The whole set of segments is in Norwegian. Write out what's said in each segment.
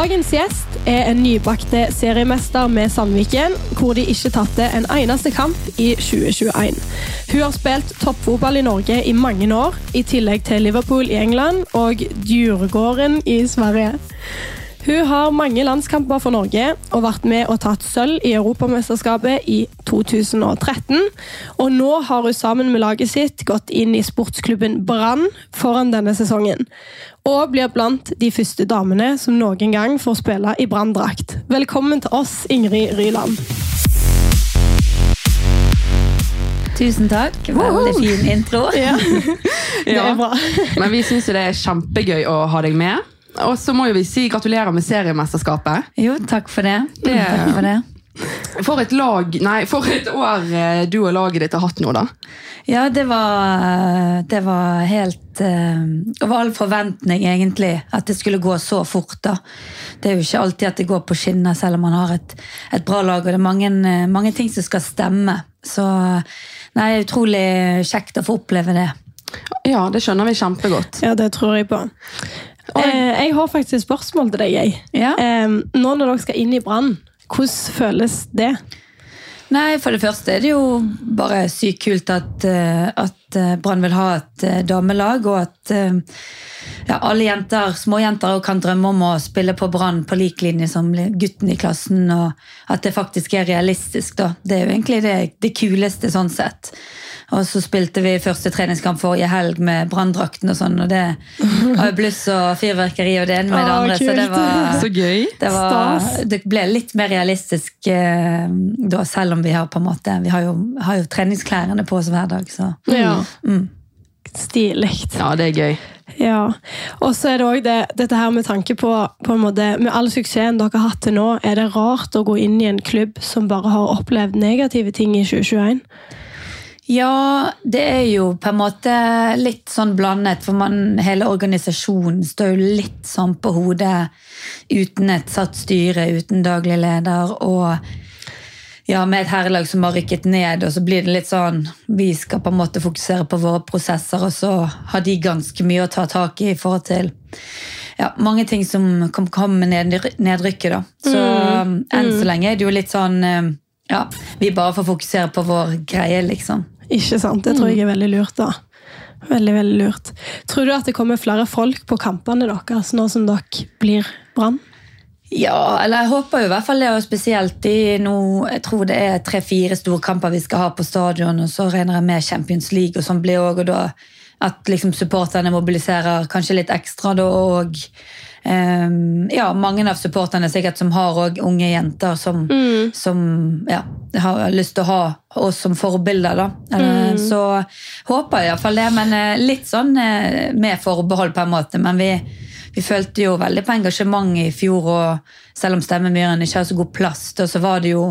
Dagens gjest er en nybakte seriemester med Sandviken, hvor de ikke tapte en eneste kamp i 2021. Hun har spilt toppfotball i Norge i mange år, i tillegg til Liverpool i England og Djurgården i Sverige. Hun har mange landskamper for Norge og vært med og tatt sølv i Europamesterskapet i 2013. Og nå har hun sammen med laget sitt gått inn i sportsklubben Brann foran denne sesongen. Og blir blant de første damene som noen gang får spille i Brann-drakt. Velkommen til oss, Ingrid Ryland. Tusen takk. Veldig fin intro. Ja, det er bra. Men vi syns det er kjempegøy å ha deg med. Og så må jo vi si gratulerer med seriemesterskapet. Jo, takk for det. Takk for det. For et lag, nei, for et år eh, du og laget ditt har hatt nå, da. Ja, det var, det var helt over all forventning, egentlig, at det skulle gå så fort. da. Det er jo ikke alltid at det går på skinner, selv om man har et, et bra lag. Og det er mange, eh, mange ting som skal stemme. Så nei, utrolig kjekt å få oppleve det. Ja, det skjønner vi kjempegodt. Ja, det tror jeg på. Eh, jeg har faktisk et spørsmål til deg. Jeg. Ja. Eh, nå når dere skal inn i Brann, hvordan føles det? Nei, For det første er det jo bare sykt kult at, eh, at eh, Brann vil ha et damelag, og at ja, alle jenter, småjenter kan drømme om å spille på Brann på lik linje som gutten i klassen, og at det faktisk er realistisk. da. Det er jo egentlig det, det kuleste sånn sett. Og så spilte vi første treningskamp forrige helg med branndrakten og sånn, og det var bluss og fyrverkeri og det ene med det Å, andre. Så det var, Så gøy. Det, var, det ble litt mer realistisk eh, da, selv om vi har på en måte Vi har jo, har jo treningsklærne på oss hver dag, så Ja. mm. Stilig. Ja, det er gøy. Ja. Og så er det òg det, dette her med tanke på, på en måte, Med all suksessen dere har hatt til nå, er det rart å gå inn i en klubb som bare har opplevd negative ting i 2021? Ja, det er jo på en måte litt sånn blandet, for man, hele organisasjonen står jo litt sånn på hodet uten et satt styre, uten daglig leder, og ja, med et herrelag som har rykket ned, og så blir det litt sånn Vi skal på en måte fokusere på våre prosesser, og så har de ganske mye å ta tak i i forhold til ja, mange ting som kan komme med nedrykket, da. Så enn så lenge er det jo litt sånn eh, ja, vi bare får fokusere på vår greie, liksom. Ikke sant? Det tror jeg er veldig lurt, da. Veldig, veldig lurt. Tror du at det kommer flere folk på kampene deres nå som dere blir Brann? Ja, eller jeg håper jo i hvert fall det, og spesielt i nå Jeg tror det er tre-fire storkamper vi skal ha på stadion, og så regner jeg med Champions League, og sånn blir også, og da at liksom supporterne mobiliserer kanskje litt ekstra da, og um, ja, mange av supporterne sikkert som har også unge jenter som, som ja, har lyst til å ha oss som forbilder. Da. Mm. Så håper jeg iallfall det, men eh, litt sånn eh, med forbehold på en måte. Men vi, vi følte jo veldig på engasjement i fjor, og selv om Stemmemyren ikke har så god plass, da, så var det jo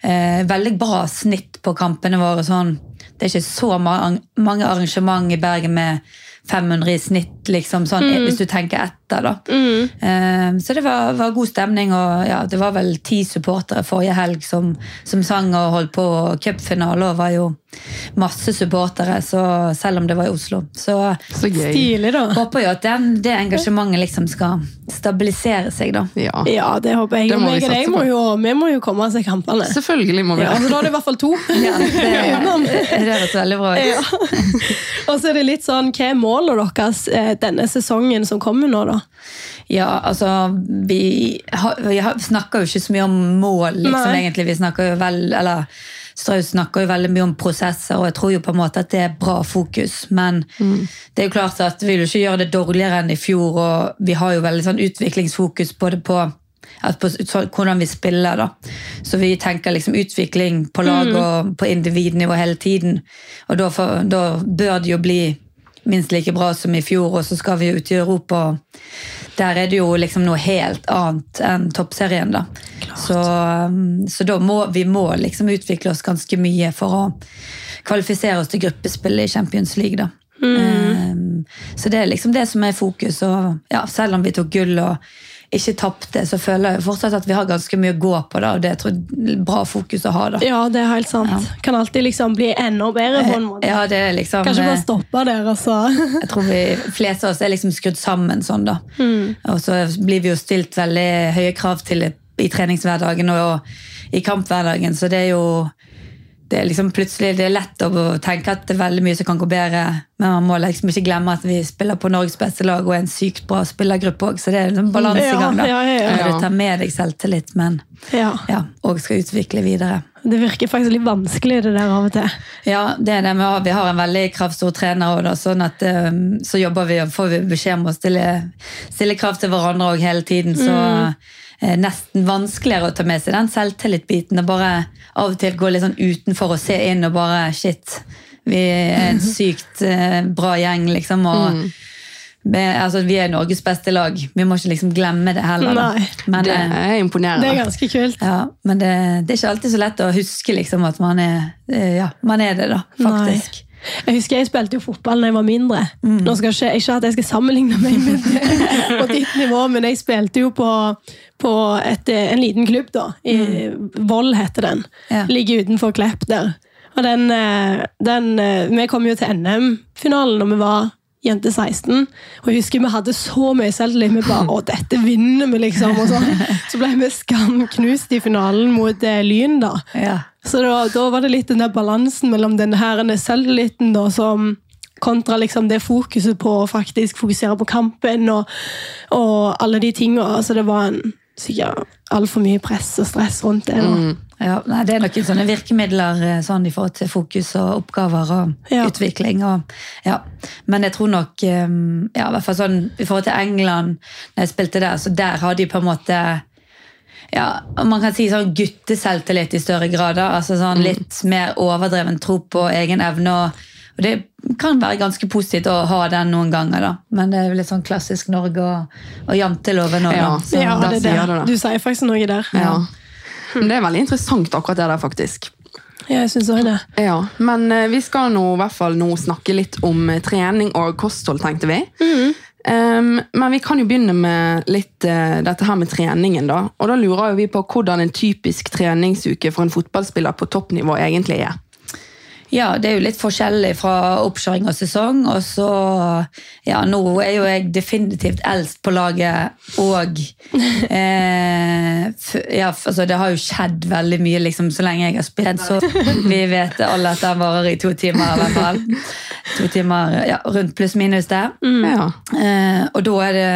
eh, veldig bra snitt på kampene våre. Sånn. Det er ikke så mange, arrangement i Bergen med 500 i snitt, liksom, sånn, hvis du tenker etter. da. Eh, så det var, var god stemning, og ja, det var vel ti supportere forrige helg som, som sang og holdt på. og Cupfinale og var jo masse supportere, så, selv om det var i Oslo. Så Så gøy. Stilig, da. håper jo at den, det engasjementet liksom skal stabilisere seg, da. Ja. Ja, det håper jeg. Det må deg satse må jo, vi må jo komme oss i kampene. Selvfølgelig må vi Ja, altså, da er det i hvert fall to. Ja, det, det høres veldig bra ut. Ja. Og så er det litt sånn, Hva er målet deres eh, denne sesongen som kommer nå, da? Ja, altså Vi, har, vi snakker jo ikke så mye om mål, liksom, Nei. egentlig. Vi snakker jo vel, eller Strauss snakker jo veldig mye om prosesser, og jeg tror jo på en måte at det er bra fokus. Men det er jo klart at vi vil jo ikke gjøre det dårligere enn i fjor, og vi har jo veldig sånn utviklingsfokus både på på så, hvordan vi spiller. da. Så vi tenker liksom utvikling på lag og på individnivå hele tiden. Og da, for, da bør det jo bli minst like bra som i fjor, og så skal vi ut i Europa. Der er det jo liksom noe helt annet enn toppserien. da. Så, um, så da må vi må liksom utvikle oss ganske mye for å kvalifisere oss til gruppespillet i Champions League. da. Um, så det er liksom det som er fokus. Og ja, selv om vi tok gull og ikke tapte, så føler jeg fortsatt at vi har ganske mye å gå på. da, og Det er et bra fokus å ha. da. Ja, det er helt sant. Kan alltid liksom bli enda bedre på en måte. Ja, det er liksom... Kanskje bare eh, stoppe der, altså. Jeg tror vi fleste av oss er liksom skrudd sammen sånn, da. Mm. Og så blir vi jo stilt veldig høye krav til i treningshverdagen og i kamphverdagen, så det er jo det er liksom plutselig det er lett å tenke at det er veldig mye som kan gå bedre, men man må liksom ikke glemme at vi spiller på Norges beste lag og er en sykt bra spillergruppe òg, så det er en sånn balansegang. da. Ja, ja, ja, Du tar med deg selvtillit, men Ja. ja, og skal utvikle videre. Det virker faktisk litt vanskelig, det der av og til. Ja, det er det. Vi har, vi har en veldig kravstor trener, og da, sånn at um, så jobber vi og får vi beskjed om å stille, stille krav til hverandre òg hele tiden. Så eh, nesten vanskeligere å ta med seg den selvtillitbiten. Og bare av og til gå litt sånn utenfor og se inn og bare shit. Vi er en sykt eh, bra gjeng, liksom. og vi, altså, vi er Norges beste lag. Vi må ikke liksom glemme det heller. Nei. Men, Det eh, er imponerende. Det er ganske kult. ja, men det, det er ikke alltid så lett å huske liksom, at man er, eh, ja, man er det, da, faktisk. Jeg husker jeg spilte jo fotball da jeg var mindre. Nå skal ikke, ikke at jeg skal sammenligne meg med på ditt nivå, men jeg spilte jo på, på et, en liten klubb, da. I Voll heter den. Ja. Ligger utenfor Klepp der. Og den, eh, den eh, Vi kom jo til NM-finalen da vi var jente 16. Og jeg husker vi hadde så mye selvtillit. Vi bare 'Å, dette vinner vi', liksom. Og sånn. Så ble vi skamknust i finalen mot eh, Lyn, da. Ja. Så da, da var det litt den der balansen mellom den her selvtilliten da, som kontra liksom det fokuset på å faktisk fokusere på kampen og, og alle de tingene. Altså det var en, sikkert altfor mye press og stress rundt det. Mm. Ja, nei, Det er noen sånne virkemidler eh, sånn i forhold til fokus og oppgaver og Ja. utvikling. Og, ja. Men jeg tror nok eh, ja, i hvert fall sånn, I forhold til England, når jeg spilte der, så der har de på en måte ja, Man kan si sånn gutteselvtillit i større grad. da, altså sånn Litt mer overdreven tro på egen evne. og og Det kan være ganske positivt å ha den noen ganger, da. men det er jo litt sånn klassisk Norge og, og janteloven òg. Ja. Ja, det er det det. Du sier faktisk noe der. Ja. Men det er veldig interessant akkurat det der, faktisk. Ja, jeg synes også det. Ja, Men eh, vi skal nå i hvert fall nå snakke litt om eh, trening og kosthold, tenkte vi. Um, men vi kan jo begynne med litt uh, dette her med treningen. da. Og da lurer vi på hvordan en typisk treningsuke for en fotballspiller på toppnivå egentlig er. Ja, det er jo litt forskjellig fra oppkjøring og sesong. Og så, ja, nå er jo jeg definitivt eldst på laget, og eh, ja, altså Det har jo skjedd veldig mye liksom, så lenge jeg har spilt, så vi vet alle at den varer i to timer i hvert fall. To timer, ja, Rundt pluss minus der. Ja. Eh, og da er det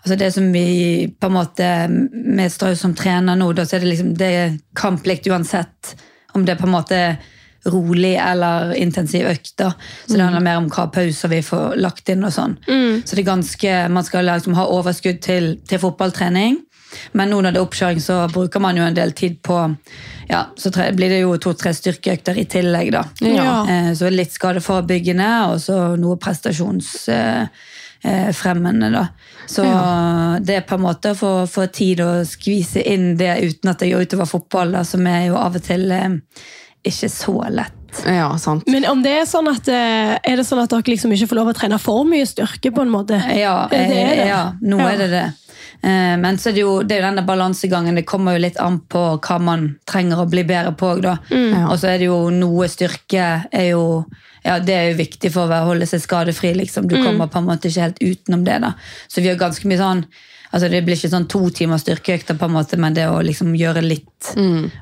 altså det som vi på en måte med Strauss som trener nå, da så er det liksom det er kamplikt uansett om det er på en måte rolig eller intensiv økt. da. Så det handler mer om hva pauser vi får lagt inn og sånn. Så det er ganske, man skal liksom ha overskudd til, til fotballtrening. Men nå når det er oppkjøring, så bruker man jo en del tid på ja, Så tre, blir det jo to-tre styrkeøkter i tillegg, da. Ja. Eh, Så litt skadeforebyggende, og så noe prestasjonsfremmende. Eh, fremmende, da. Så det er på en måte å få, få tid å skvise inn det uten at det går utover fotball, da, som er jo av og til eh, ikke så lett. ja, sant. Men om det er sånn at eh, Er det sånn at dere liksom ikke får lov å trene for mye styrke, på en måte? Ja, Det er det. eh, ja nå Ja. er det det. Eh, Men så er det, jo, det er jo denne balansegangen. Det kommer jo litt an på hva man trenger å bli bedre på. Da. Mm. Og så er det jo noe styrke er jo, ja, det er jo viktig for å holde seg skadefri. Liksom. Mm. Du kommer på en måte ikke helt utenom det. Da. Så vi har ganske mye sånn altså Det blir ikke sånn to timer styrkeøkter, på en måte, men det å liksom gjøre litt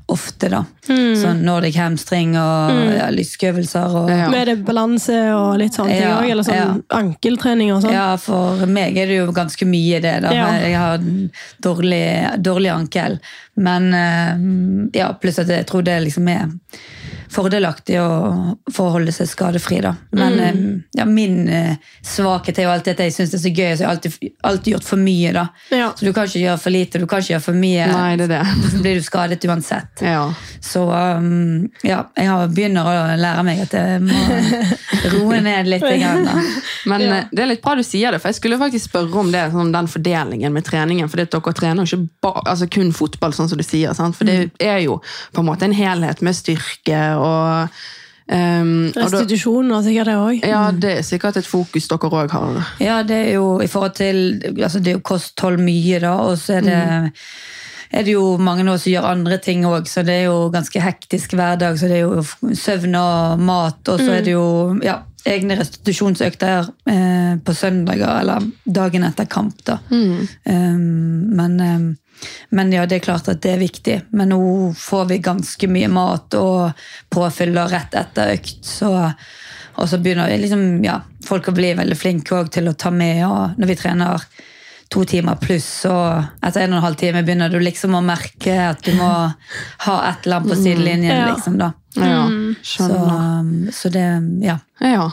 ofte. da. Mm. Sånn Nordic hamstring og ja, lyskeøvelser. Og, Ja. Med det balanse og litt sånne ting Ja, òg? Eller sånn ja. ankeltrening og sånn? Ja, for meg er det jo ganske mye det. da. Ja. Jeg har dårlig, dårlig ankel. Men eh, ja, pluss at jeg tror det liksom er fordelaktig å, forholde seg skadefri. da. Men Mm. eh, ja, min eh, svakhet er jo alltid at jeg syns det er så gøy, så jeg har alltid, alltid gjort for mye. da. Ja. Så du kan ikke gjøre for lite, du kan ikke gjøre for mye. Nei, det det. Så blir du skadet uansett. Ja. Så um, ja, jeg har begynner å lære meg at jeg må roe ned litt. Igjen, da. Men eh, det er litt bra du sier det, for jeg skulle faktisk spørre om det, sånn, den fordelingen med treningen. For dere trener jo ikke ba, altså kun fotball, sånn som du sier. Sant? For det er jo på en måte en helhet med styrke og Um, Restitusjon og sikkert det òg. ja, det er sikkert et fokus dere òg har. Ja, det er jo i forhold til altså Det er jo kosthold mye, da, og så er det, er det jo mange nå som gjør andre ting òg, så det er jo ganske hektisk hverdag. Så det er jo søvn og mat, og så er det jo ja, egne restitusjonsøkter eh, på søndager eller dagen etter kamp, da. Um, men, um, men ja, det er klart at det er viktig. Men nå får vi ganske mye mat og påfyller rett etter økt, så og så begynner liksom, ja, folk å bli veldig flinke til å ta med. og Når vi trener to timer pluss, og etter en og en halv time begynner du liksom å merke at du må ha et eller annet på sidelinjen. Ja. liksom da. Ja, Så, skjønner. så det, ja. Ja.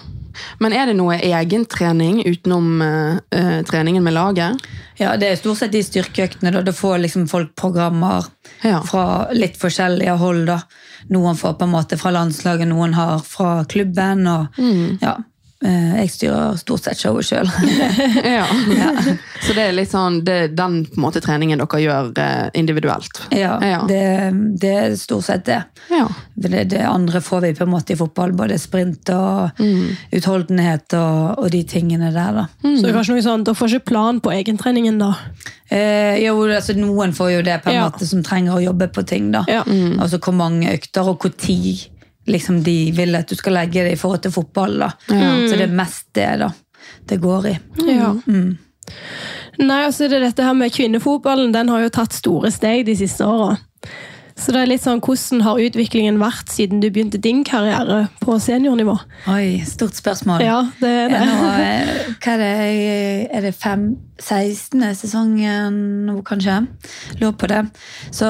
Men er det noe egentrening utenom eh, treningen med laget? ja, det er stort sett de styrkeøktene. Da, da får liksom folk programmer Ja. fra litt forskjellige hold. da. Noen får på en måte fra landslaget, noen har fra klubben. og ja, eh, Jeg styrer stort sett showet sjøl. Ja. Så det er litt sånn, det er den på en måte treningen dere gjør eh, individuelt? ja, Ja. Det, det er stort sett det. Ja. Det, det andre får vi på en måte i fotball. Både sprint og utholdenhet og, og de tingene der. da. Så det er kanskje noe sånn, Dere får ikke plan på egentreningen, da? Eh, jo, altså Noen får jo det på en Ja. måte som trenger å jobbe på ting. da. Ja. Altså Hvor mange økter og hvor tid liksom, de vil at du skal legge det i forhold til fotball. da. Så det er mest det da det går i. Ja. Nei, altså det dette her med Kvinnefotballen den har jo tatt store steg de siste åra. Så det er litt sånn, Hvordan har utviklingen vært siden du begynte din karriere på seniornivå? Oi, stort spørsmål. Ja, det er det. nå, eh, er det? Er det fem, 16. sesongen nå, kanskje? Lå på det. Så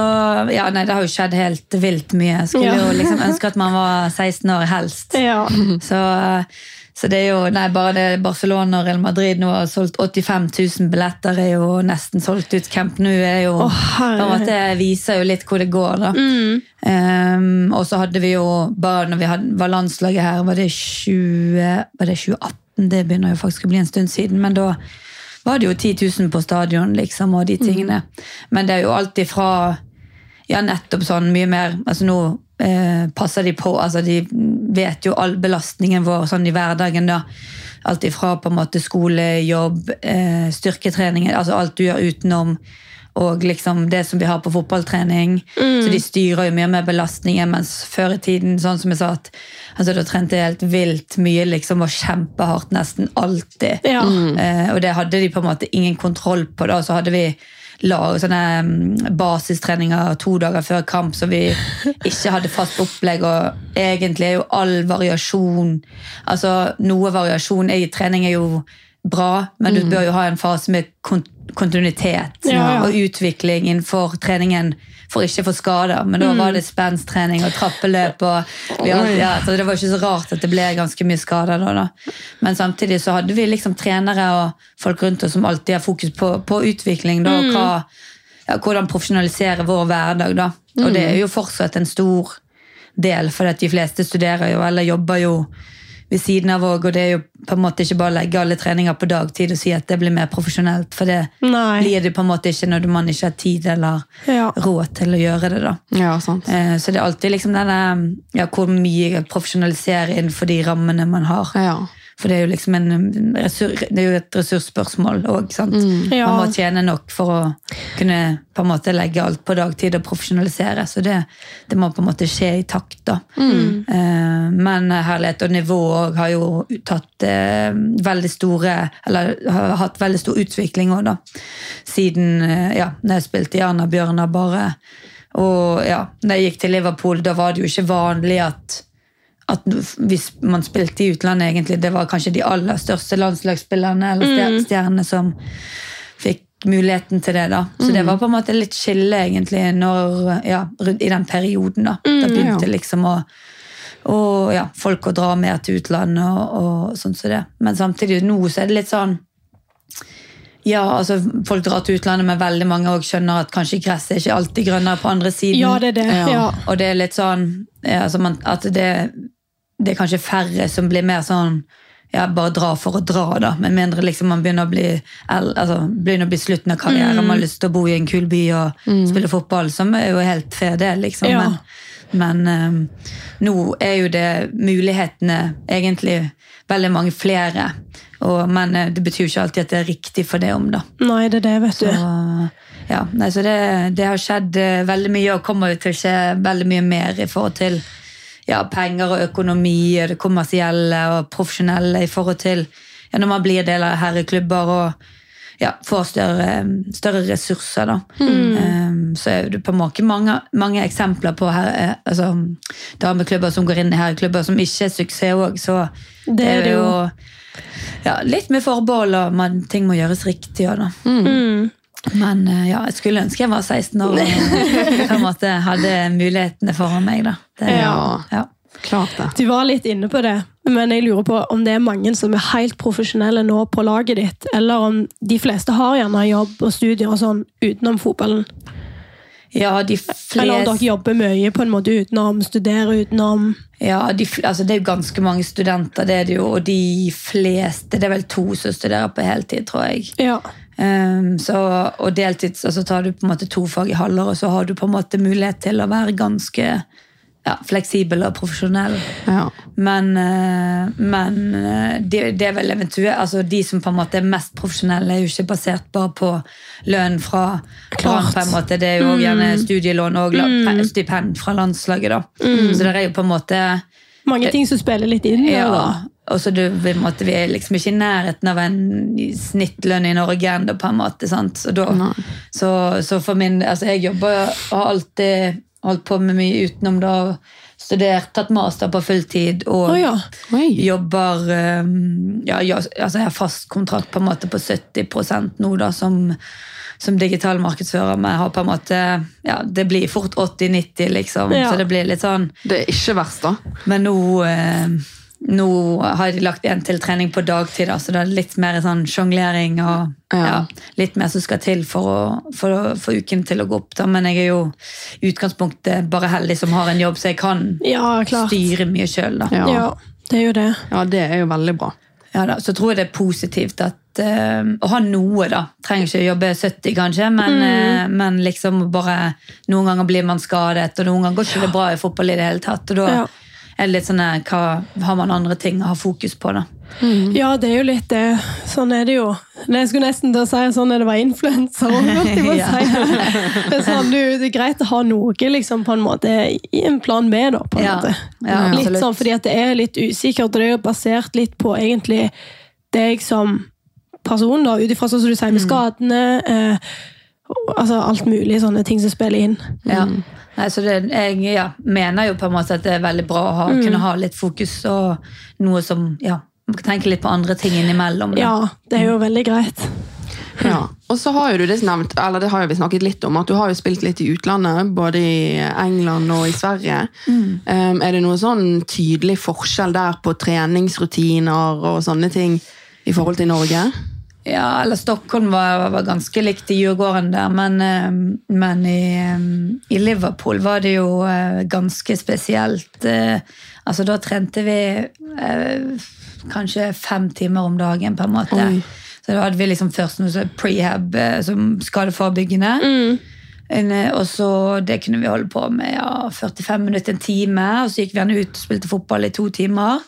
ja, nei, det har jo skjedd helt vilt mye. Skulle Ja. jo liksom ønske at man var 16 år helst. Ja. Så, så det er jo nei, bare det Barcelona og Real Madrid nå har solgt 85 000 billetter, er jo nesten solgt ut. Camp Nou er jo oh, en måte viser jo litt hvor det går, da. Mm. Um, og så hadde vi jo bare når vi hadde, var landslaget her, var det 20, var det 2018? Det begynner jo faktisk å bli en stund siden, men da var det jo 10 000 på stadion, liksom, og de tingene. Men det er jo alltid fra ja, nettopp sånn mye mer altså Nå eh, passer de på, altså de vet jo all belastningen vår sånn i hverdagen. da. Alt ifra på en måte skole, jobb, eh, styrketrening, altså alt du gjør utenom. Og liksom det som vi har på fotballtrening. Så de styrer jo mye med belastningen, mens før i tiden, sånn som jeg sa, at altså, da trente jeg helt vilt mye liksom, og kjempehardt nesten alltid. Ja. Eh, og det hadde de på en måte ingen kontroll på. da, Så hadde vi lag, sånne mm, basistreninger to dager før kamp så vi ikke hadde fast opplegg. Og egentlig er jo all variasjon altså Noe variasjon i trening er jo bra, men du bør jo ha en fase med kont kontinuitet Ja, ja. og utvikling innenfor treningen for ikke å få skader. Men da var det spensttrening og trappeløp. og vi hadde, ja, så Det var ikke så rart at det ble ganske mye skader da. da. Men samtidig så hadde vi liksom trenere og folk rundt oss som alltid har fokus på, på utvikling. da, og hva, ja, Hvordan profesjonalisere vår hverdag. da. Og det er jo fortsatt en stor del, for de fleste studerer jo eller jobber jo ved siden av òg, og det er jo på en måte ikke bare å legge alle treninger på dagtid og si at det blir mer profesjonelt, for det Nei. blir det på en måte ikke når man ikke har tid eller Ja. råd til å gjøre det. da. Ja, sant. Eh, Så det er alltid liksom denne, ja, hvor mye profesjonalisere innenfor de rammene man har. Ja. For det er jo liksom en ressurs, det er jo et ressursspørsmål òg. Ja. Man må tjene nok for å kunne på en måte legge alt på dagtid og profesjonalisere. Så det, det må på en måte skje i takt. da. Eh, Men herlighet og nivå òg har jo tatt eh, veldig store Eller har hatt veldig stor utvikling òg, da. Siden eh, ja, når jeg spilte i Arna Bjørnar bare. Og ja, når jeg gikk til Liverpool, da var det jo ikke vanlig at at hvis man spilte i utlandet, egentlig, det var kanskje de aller største landslagsspillerne eller stjernene mm. som fikk muligheten til det. da. Så det var på en måte litt skille egentlig når, ja, i den perioden. Da Da begynte ja. liksom å og ja, folk å dra mer til utlandet og, og sånn som det. Men samtidig nå så er det litt sånn ja, altså Folk drar til utlandet, men veldig mange også skjønner at kanskje gresset er ikke alltid grønnere på andre siden. ja, det er det. Ja. Og det er litt sånn ja, altså man, at det, det er kanskje færre som blir mer sånn ja, bare dra for å dra, da. Med mindre liksom man begynner å bli, altså, begynner å bli slutten av karrieren. Man har lyst til å bo i en kul by og spille fotball, som er jo helt fair, det, liksom. Ja. Men, men um, nå er jo det mulighetene egentlig veldig mange flere. Og, men eh, det betyr jo ikke alltid at det er riktig for det om, da. Nei, det er det, vet du. Så, ja, nei, så det, det har skjedd eh, veldig mye, og kommer jo til å skje veldig mye mer i forhold til ja, penger og økonomi og det kommersielle og profesjonelle i forhold til ja, når man blir del av herreklubber og ja, får større, større ressurser. Da. Um, så er det på en måte mange, mange eksempler på her, eh, altså, dameklubber som går inn i herreklubber som ikke er suksess òg. Så Det det er det jo ja, litt med forbehold, og man, ting må gjøres riktig. Ja, da. Mm. Men eh, ja, jeg skulle ønske jeg var 16 år og på en måte hadde mulighetene foran meg. da. Det, Ja. ja. Klart det. Du var litt inne på det, men jeg lurer på om det er mange som er helt profesjonelle nå på laget ditt, eller om de fleste har gjerne jobb og studier og sånn utenom fotballen. ja, de Eller om dere jobber mye på en måte utenom, studerer utenom. ja, de, altså, Det er jo ganske mange studenter, det er det jo, og de fleste Det er vel to som studerer på heltid, tror jeg. Ja. Um, så, og deltids, altså tar du på en måte to fag i halvår, og så har du på en måte mulighet til å være ganske ja, fleksibel og profesjonell. Ja. Men, eh, men eh, det, det er vel eventuelt altså De som på en måte er mest profesjonelle, er jo ikke basert bare på lønn fra Klart. På en måte. Det er jo mm. gjerne studielån og mm. stipend fra landslaget. da. Så det er jo på en måte Mange ting som spiller litt inn. ja, da. Og så du, vi, måtte, vi er liksom ikke i nærheten av en snittlønn i Norge ennå, på en måte. Så, da, så, så for min altså Jeg jobber og har alltid holdt på med mye utenom da. Studert, tatt master på fulltid og oh, ja. Jobber um, ja, ja, altså Jeg har fast kontrakt på en måte på 70% nå da, som, som digital markedsfører. Men jeg har på en måte, ja, det blir fort 80-90, liksom. Så det blir litt sånn Det er ikke verst, da. men nå, eh, nå har de lagt igjen til trening på dagtid, da, så det er litt mer sånn sjonglering og Ja. ja, litt mer som skal til for å for, å- for uken til å gå opp. Da. Men jeg er jo i utgangspunktet bare heldig som har en jobb, så jeg kan Ja, styre mye sjøl. Ja. Ja, det er jo det. Ja, det er jo veldig bra. Ja, da. Så tror jeg det er positivt at uh, å ha noe, da. Trenger ikke jobbe 70, kanskje, men, eh, men liksom bare Noen ganger blir man skadet, og noen ganger går ikke det bra i fotball i det hele tatt. Og da Ja. Er litt sånn eh, hva har man andre ting å ha fokus på, da. Ja, det er jo litt det. Sånn er det jo. Men Jeg skulle nesten til å si sånn er det var influenser. holdt jeg på å Ja. si. Det er sånn, det er greit å ha noe liksom, på en måte, i en plan B, da. på en Ja. måte. Ja, litt sånn, fordi at det er litt usikkert, og det er jo basert litt på egentlig deg som person, da, ut ifra sånn som du sier med Mm. skadene. Eh, altså alt mulig sånne ting som spiller inn. Ja. Nei, så det, jeg ja, mener jo på en måte at det er veldig bra å ha, kunne ha litt fokus og noe som ja, man kan tenke litt på andre ting innimellom. da. Ja, det er jo veldig greit. Ja. Og så har jo du det nevnt, eller det har vi snakket litt om, at du har jo spilt litt i utlandet, både i England og i Sverige. Um, er det noe sånn tydelig forskjell der på treningsrutiner og sånne ting i forhold til Norge? Ja, eller Stockholm var, var ganske likt i Djurgården der, men, eh, men i, eh, i Liverpool var det jo eh, ganske spesielt. Eh, Altså, da trente vi eh, kanskje fem timer om dagen, på en måte. Oi. Så da hadde vi liksom først noe sånn prehab eh, som skadeforebyggende. En, eh, og så Det kunne vi holde på med ja, 45 minutter, en time. Og så gikk vi gjerne ut og spilte fotball i to timer.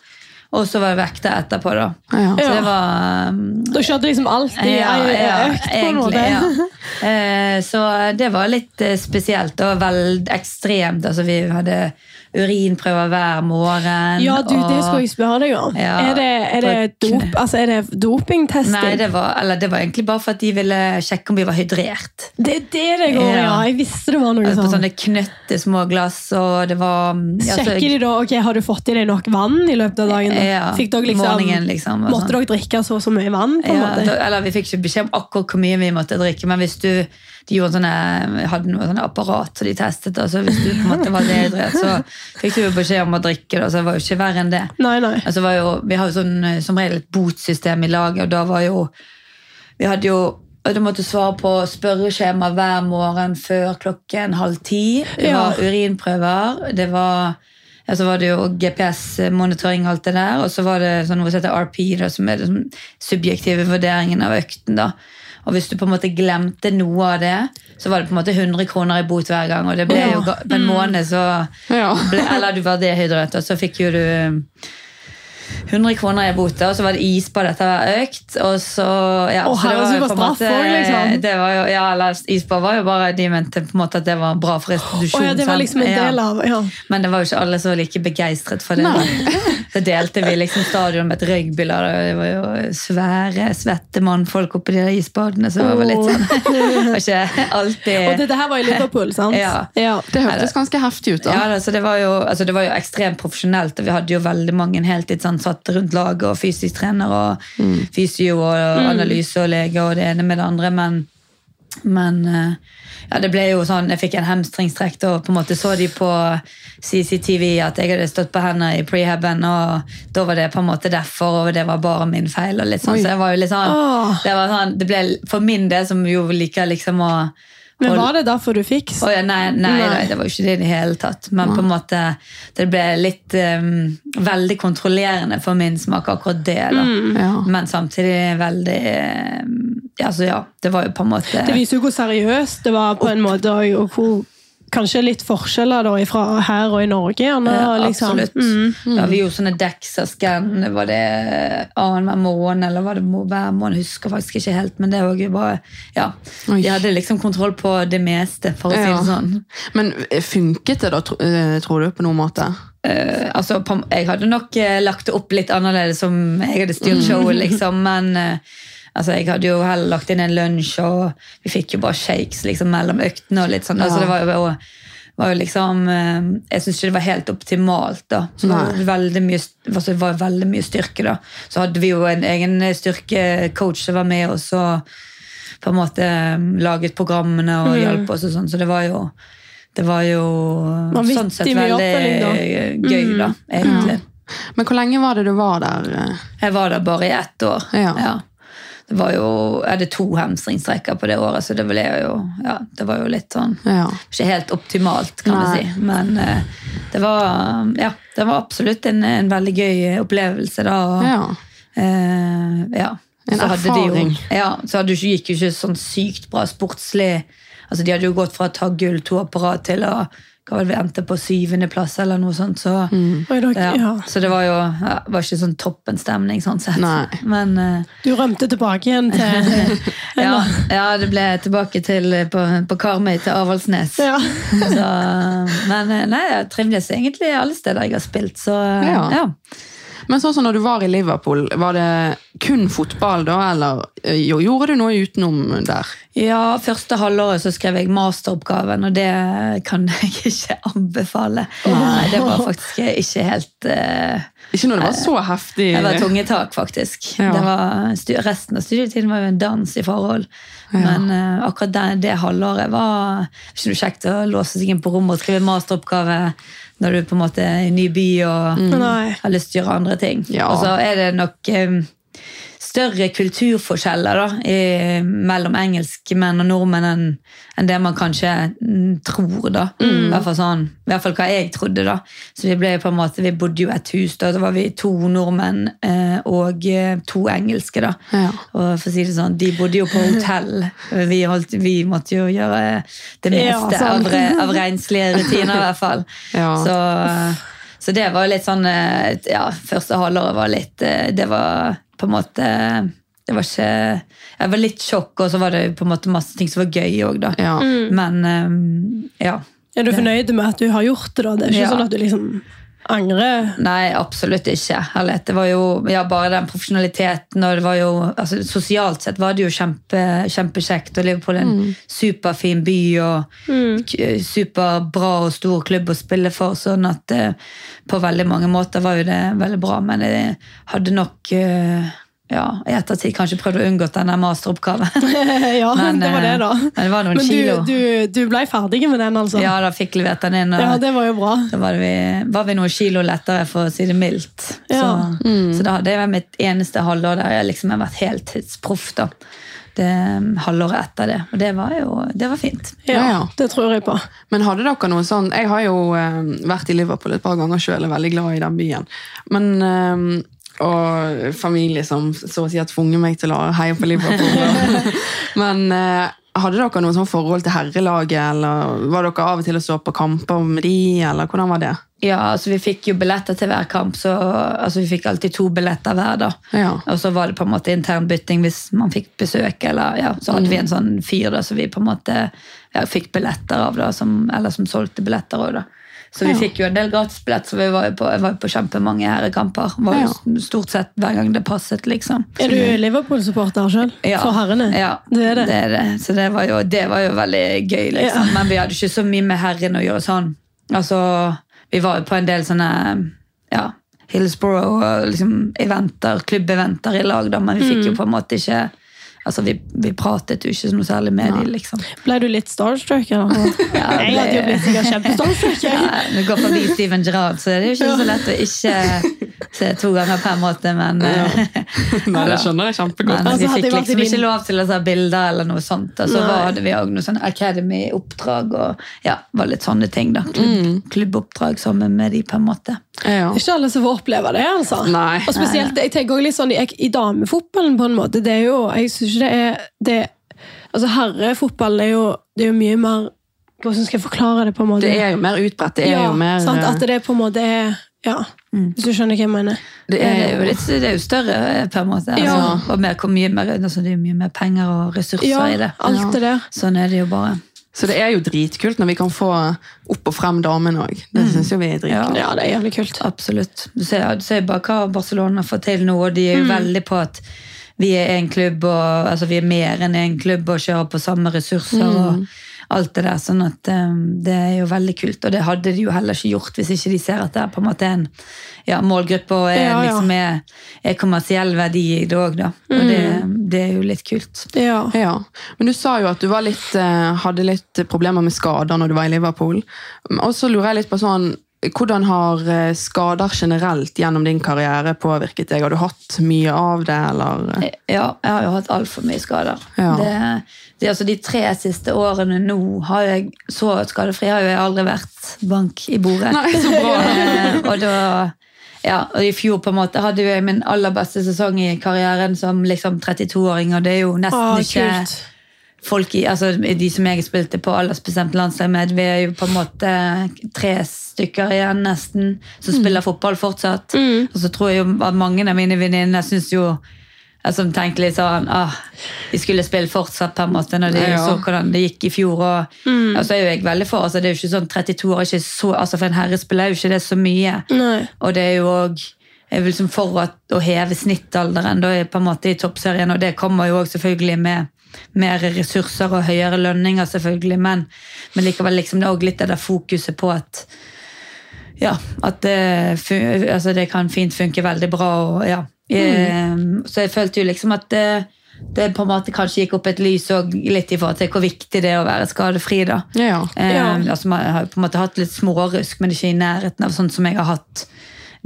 Og så var det vekta etterpå, da. Ja. Så det var um, Da skjedde liksom alt i ja, ei ja, økt, på en måte. ja. Eh, Så det var litt eh, spesielt og veldig ekstremt. Altså, vi hadde urinprøver hver morgen. Ja, du, det og- skulle jeg spørre deg om. Ja, er det, er det, dop, altså, er det dopingtesting? Nei, det var, eller det var egentlig bare for at de ville sjekke om vi var hydrert. Det er det det går ja. Ja. Jeg visste det var noe Altså, på sånne knøtte små glass, og det var ja, så- Sjekker de da, ok, Har du fått i deg nok vann i løpet av dagen? da? Ja, Fikk dere liksom, morgenen, liksom, Måtte sånn. dere drikke så og så mye vann? på en Ja, måte? da, eller Vi fikk ikke beskjed om akkurat hvor mye vi måtte drikke, men hvis du de sånne, hadde noe sånne apparat som de testet, Altså så hvis du på en måte var dehydrert, så fikk du jo beskjed om å drikke. Da, så det var jo ikke verre enn det. Nei, nei. Altså, var jo, vi har jo sånn, eh, som regel et botsystem i laget, og da var jo Vi hadde jo og Du måtte svare på spørreskjema hver morgen før klokken halv ti. Det Ja. var urinprøver. Det var ja, så var det jo GPS-monitoring og alt det der, og så var det sånn noe som heter RP, da, som er den subjektive vurderingen av økten. da. Og hvis du på en måte glemte noe av det, så var det på en måte 100 kroner i bot hver gang. Og det ble Ja. jo på en måned så ble, Eller du var dehydrert, og så fikk jo du 100 kroner i bote, og så var det isbad etter hver økt. Og så, ja, oh, så det var jo var straff måte også, liksom. det var jo, ja, eller Isbad var jo bare De mente på en måte at det var bra for restitusjonen. Oh, ja, det var liksom en Ja. del av ja. Men det var jo ikke alle som var like begeistret for det. Så delte vi liksom stadion med et rugbylag. Det var jo svære, svette mannfolk oppi de der isbadene. Så det var litt sånn var ikke alltid Og dette her var i Liverpool, sant? Ja. ja. Det hørtes ganske heftig ut. da. ja, altså, det var, jo, altså det var jo ekstremt profesjonelt, og vi hadde jo veldig mange heltidsansatte rundt laget, og fysisk trener og fysio og analyse og lege og det ene med det andre, men, men eh, ja, det ble jo sånn, jeg fikk en hamstringstrekk, og på en måte så de på CCTV at jeg hadde stått på hendene i prehaben, og da var det på en måte derfor, og det var bare min feil, og litt sånn, Oi. så det var jo litt sånn, det var sånn, det ble for min del som jo liker liksom å Men var det derfor du fikk Oh, ja, nei, nei, Nei. nei, det var jo ikke det i det hele tatt. Men på en måte, det ble litt um, veldig kontrollerende for min smak, akkurat det. da. Ja. Men samtidig veldig um, altså, ja, det var jo på en måte Det viser jo hvor seriøst det var på en måte, og hvor kanskje litt forskjeller da fra her og i Norge. Gjerne, Ja, liksom. absolutt. Mm. Da vi gjorde sånne DEXA-scan, var det annenhver måned, eller var det hver måned? Husker faktisk ikke helt, men det var jo bare Ja. Oi. De hadde liksom kontroll på det meste, for å si det sånn. Men eh, funket det da, eh, tror du, på noen måte? Uh, altså, jeg hadde nok lagt det opp litt annerledes som jeg hadde styrt showet, liksom, men eh, altså, jeg hadde jo heller lagt inn en lunsj, og vi fikk jo bare shakes liksom, mellom øktene. og litt sånn, altså, det var jo, var jo liksom eh, Jeg syns ikke det var helt optimalt. da, så det var, veldig mye, altså, det var veldig mye styrke. da, Så hadde vi jo en egen styrkecoach som var med oss og på en måte eh, laget programmene og hjalp oss og sånn, så det var jo det var jo sånn sett veldig da. gøy, da, egentlig. Men hvor lenge var det du var der? eh? Jeg var der bare i ett år. Ja. Det var jo, jeg hadde to hamstringstrekker på det året, så det ble jo, ja, det var jo litt sånn Ja. Ikke helt optimalt, kan Nei. vi si. Men eh, det var ja, det var absolutt en, en veldig gøy opplevelse, da. Og, ja. eh, ja. En så de jo, erfaring. ja, så hadde, gikk jo ikke sånn sykt bra sportslig. Altså, de hadde jo gått fra å ta gull to på rad til å det vi endte på syvendeplass eller noe sånt. Så, mm. ja. så det var jo ja, var ikke sånn toppenstemning sånn sett. Nei. Men uh, Du rømte tilbake igjen til ja, ja, det ble tilbake til på, på Karmøy til Avaldsnes. ja. Så, men eh, nei, jeg trivdes egentlig alle steder jeg har spilt, så Ja. Men sånn som når du var i Liverpool, var det kun fotball da, eller eh, jo, gjorde du noe utenom der? Ja, første halvåret så skrev jeg masteroppgaven, og det kan jeg ikke anbefale. Nei, det var faktisk ikke helt uh, Ikke når det var så heftig. Det var tungetak, faktisk. Ja. Det var, resten av studietiden var jo en dans i forhold. Ja. Men uh, akkurat det, det halvåret var ikke noe kjekt å låse seg inn på rommet og skrive masteroppgave når du på en måte er i ny by og mm. har lyst til å gjøre andre ting. Ja. Og så er det nok eh, større kulturforskjeller da, i, mellom engelskmenn og nordmenn enn en det man kanskje mm, tror. da. I, hvert fall sånn, I hvert fall hva jeg trodde. da. Så Vi ble på en måte, vi bodde jo et hus, da, da var vi to nordmenn eh, og eh, to engelske. da. Ja. Og for å si det sånn, De bodde jo på hotell. Vi, holdt, vi måtte jo gjøre det meste ja, av, av renslige rutiner, i hvert fall. Ja. Så, så det var litt sånn eh, Ja, første halvåret var litt eh, Det var på en måte Det var ikke Jeg var litt sjokk, og så var det på en måte masse ting som var gøy òg, da. Ja. Men um, ja. Er du fornøyd med at du har gjort det? da? Det er ikke Ja. sånn at du liksom angrer? Nei, absolutt ikke. Herlighet. Det var jo ja, bare den profesjonaliteten, og det var jo altså, Sosialt sett var det jo kjempe, kjempekjekt. Og Liverpool er en superfin by og mm. superbra og stor klubb å spille for. Sånn at eh, på veldig mange måter var jo det veldig bra, men jeg hadde nok eh, ja, i ettertid kanskje prøvd å unngå denne masteroppgaven. ja, Men, det var det, da. eh, men det var noen Men kilo. du, du, du ble ferdig med den, altså? Ja, da fikk levert den inn. Og, Ja, det var jo bra. da var vi, var vi noen kilo lettere, for å si det mildt. Ja. Så, så da det jeg mitt eneste halvår der jeg liksom har vært heltidsproff. da. det um, halvåret etter det. Og det var jo det var fint. Ja, Ja, det tror jeg på. Men hadde dere noe sånn Jeg har jo eh, vært i Liverpool et par ganger sjøl, er veldig glad i den byen. Men eh, Og familie som så å si har tvunget meg til å heie på Liverpool. Men eh, hadde dere noe sånn forhold til herrelaget, eller var dere av og til og så på kamper med de, eller hvordan var det? Ja, altså Vi fikk jo billetter til hver kamp, så altså, vi fikk alltid to billetter hver. da. Ja. Og så var det på en måte internbytting hvis man fikk besøk. eller ja, Så hadde vi en sånn fyr da, som vi på en måte ja, fikk billetter av, da, som, eller som solgte billetter òg. Så vi fikk jo en del gratisbillett, så vi var jo på, var på kjempemange herrekamper. Var jo Stort sett hver gang det passet, liksom. Er du Liverpool-supporter sjøl? Ja. For herrene? Ja, Det er det. det Så det var, jo, det var jo veldig gøy, liksom. Men vi hadde ikke så mye med herrene å gjøre sånn. Altså, vi var jo på en del sånne ja, Hillsborough-eventer, liksom eventer, klubbeventer i lag, da, men vi fikk jo Mm. på en måte ikke Altså, vi, vi pratet jo ikke noe særlig med dem, liksom. Ble du litt starstruck? Eller? Ja, jeg hadde jo blitt sikkert kjempestarstruck. jeg. Ja, Når du går forbi Steven Gerrard, så er det jo ikke så lett å ikke se to ganger på en måte, men Nei, det skjønner jeg kjempegodt. Men Altså, vi fikk jeg liksom ikke lov til å ta bilder eller noe sånt. Og så altså, hadde vi òg noe sånn Academy-oppdrag og ja, var litt sånne ting. da. Klubb, Klubboppdrag sammen med de, på en måte. Ja. Ikke alle som får oppleve det. altså. Nei. Og spesielt, jeg tenker også litt sånn i, i damefotballen, på en måte. det er jo, Jeg synes ikke det er det, altså herrefotball er jo, det er jo mye mer Hvordan skal jeg forklare det? på en måte? Det er jo mer utbredt. Det er ja, jo mer sant? eh, At det på en måte er Ja, hvis du skjønner hva jeg mener. det Det er jo, litt, det er jo større, på en måte. Altså, og mer, mye mer, altså, det er mye mer penger og ressurser Ja, i det. alt Ja. det der. Sånn er det jo bare. Så det er jo dritkult når vi kan få opp og frem damene òg. Det syns jo vi er dritkult. Ja, det er jævlig kult. Absolutt. Du ser, du ser bare hva Barcelona får til nå, og de er jo veldig på at vi er en klubb, og altså, vi er mer enn en klubb og kjører på samme ressurser. og alt det der, sånn at um, Det er jo veldig kult, og det hadde de jo heller ikke gjort hvis ikke de ser at det er på en måte en ja, målgruppe og er, Ja, ja. liksom er, er kommersiell verdi i det òg. Og det, det er jo litt kult. Ja. Ja, Men du sa jo at du var litt, eh, hadde litt problemer med skader når du var i Liverpool. Og så lurer jeg litt på sånn, Hvordan har eh, skader generelt gjennom din karriere påvirket deg? Har du hatt mye av det, eller? Ja, jeg har jo hatt altfor mye skader. Ja. Det, det, altså, de tre siste årene nå har jeg så skadefri har jeg aldri vært bank i bordet. Nei, så bra. Eh, og da ja, og I fjor på en måte hadde jeg min aller beste sesong i karrieren som liksom 32-åring, og det er jo nesten Åh, ikke kult. Folk i, altså De som jeg spilte på aldersbestemt landslag med, vi er jo på en måte tre stykker igjen nesten som Mm. spiller fotball fortsatt. Og så tror jeg jo at mange av mine venninner syns jo som tenkte litt sånn ah, De skulle spille fortsatt, på en måte, når de Ja. så hvordan det gikk i fjor. Og, så er jo jeg veldig for, altså, Det er jo ikke sånn 32 år, ikke så, altså, for en herrespiller er jo ikke det så mye. Nei. Og det er jo òg jeg vil liksom for å heve snittalderen da på en måte i toppserien, og det kommer jo også selvfølgelig med mer ressurser og høyere lønninger, selvfølgelig, men, men likevel liksom det er også litt det fokuset på at ja, at det, altså det kan fint funke veldig bra. Og, ja. mm. Så jeg følte jo liksom at det, det på en måte kanskje gikk opp et lys og litt i forhold til hvor viktig det er å være skadefri. da. Ja. ja. Um, altså man har på en måte hatt litt smårusk, men ikke i nærheten av sånn som jeg har hatt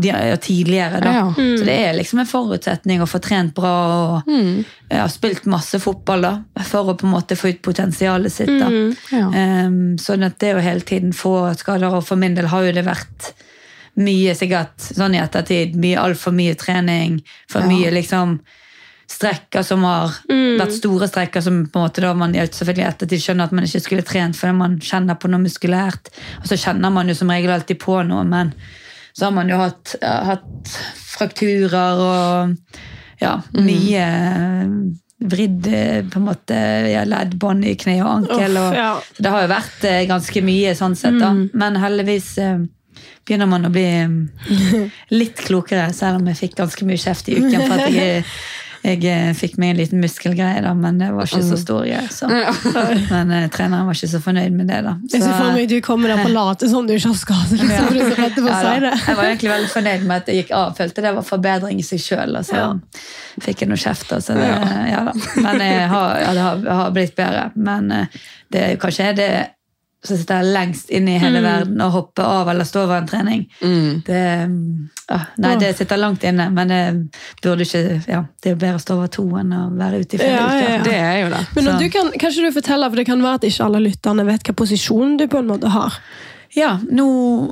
tidligere. Da. Ja. Så det er liksom en forutsetning å få trent bra og mm. ja, spilt masse fotball da, for å på en måte få ut potensialet sitt. da. Ja. Um, sånn at det å hele tiden få skader, og for min del har jo det vært mye sikkert sånn i ettertid, mye altfor mye trening, for Ja. mye liksom strekker som har vært store strekker som på en måte da man selvfølgelig ettertid skjønner at man ikke skulle trent fordi man kjenner på noe muskulært. Og så kjenner man jo som regel alltid på noe, men så har man jo hatt, ja, hatt frakturer og ja, mye vridd eh, på en måte ja, leddbånd i kne og ankel. Uff, Og, ja. så det har jo vært eh, ganske mye sånn sett, da. Men heldigvis eh, begynner man å bli eh, litt klokere, selv om jeg fikk ganske mye kjeft i uken for at jeg, jeg eh, fikk meg en liten muskelgreie, da, men det var ikke så stor Jeg, Så. Men eh, treneren var ikke så fornøyd med det, da. Jeg ser for meg du kommer der på late som du ikke har skade. Liksom, er så å Ja, si Jeg var egentlig veldig fornøyd med at det gikk av. Følte det var forbedring i seg sjøl. Og så Ja. fikk jeg noe kjeft. Altså, det, ja, da. Men jeg har, ja, det har, har blitt bedre. Men eh, det er kanskje det som sitter lengst inne i hele Mm. verden og hopper av eller står over en trening. Det, ah, nei, det sitter langt inne, men det burde ikke ja, Det er bedre å stå over to enn å være ute i flere Ja, uker. ja. Det er jo det. Men du kan, kanskje du forteller, for det kan være at ikke alle lytterne vet hva posisjon du på en måte har. Ja, nå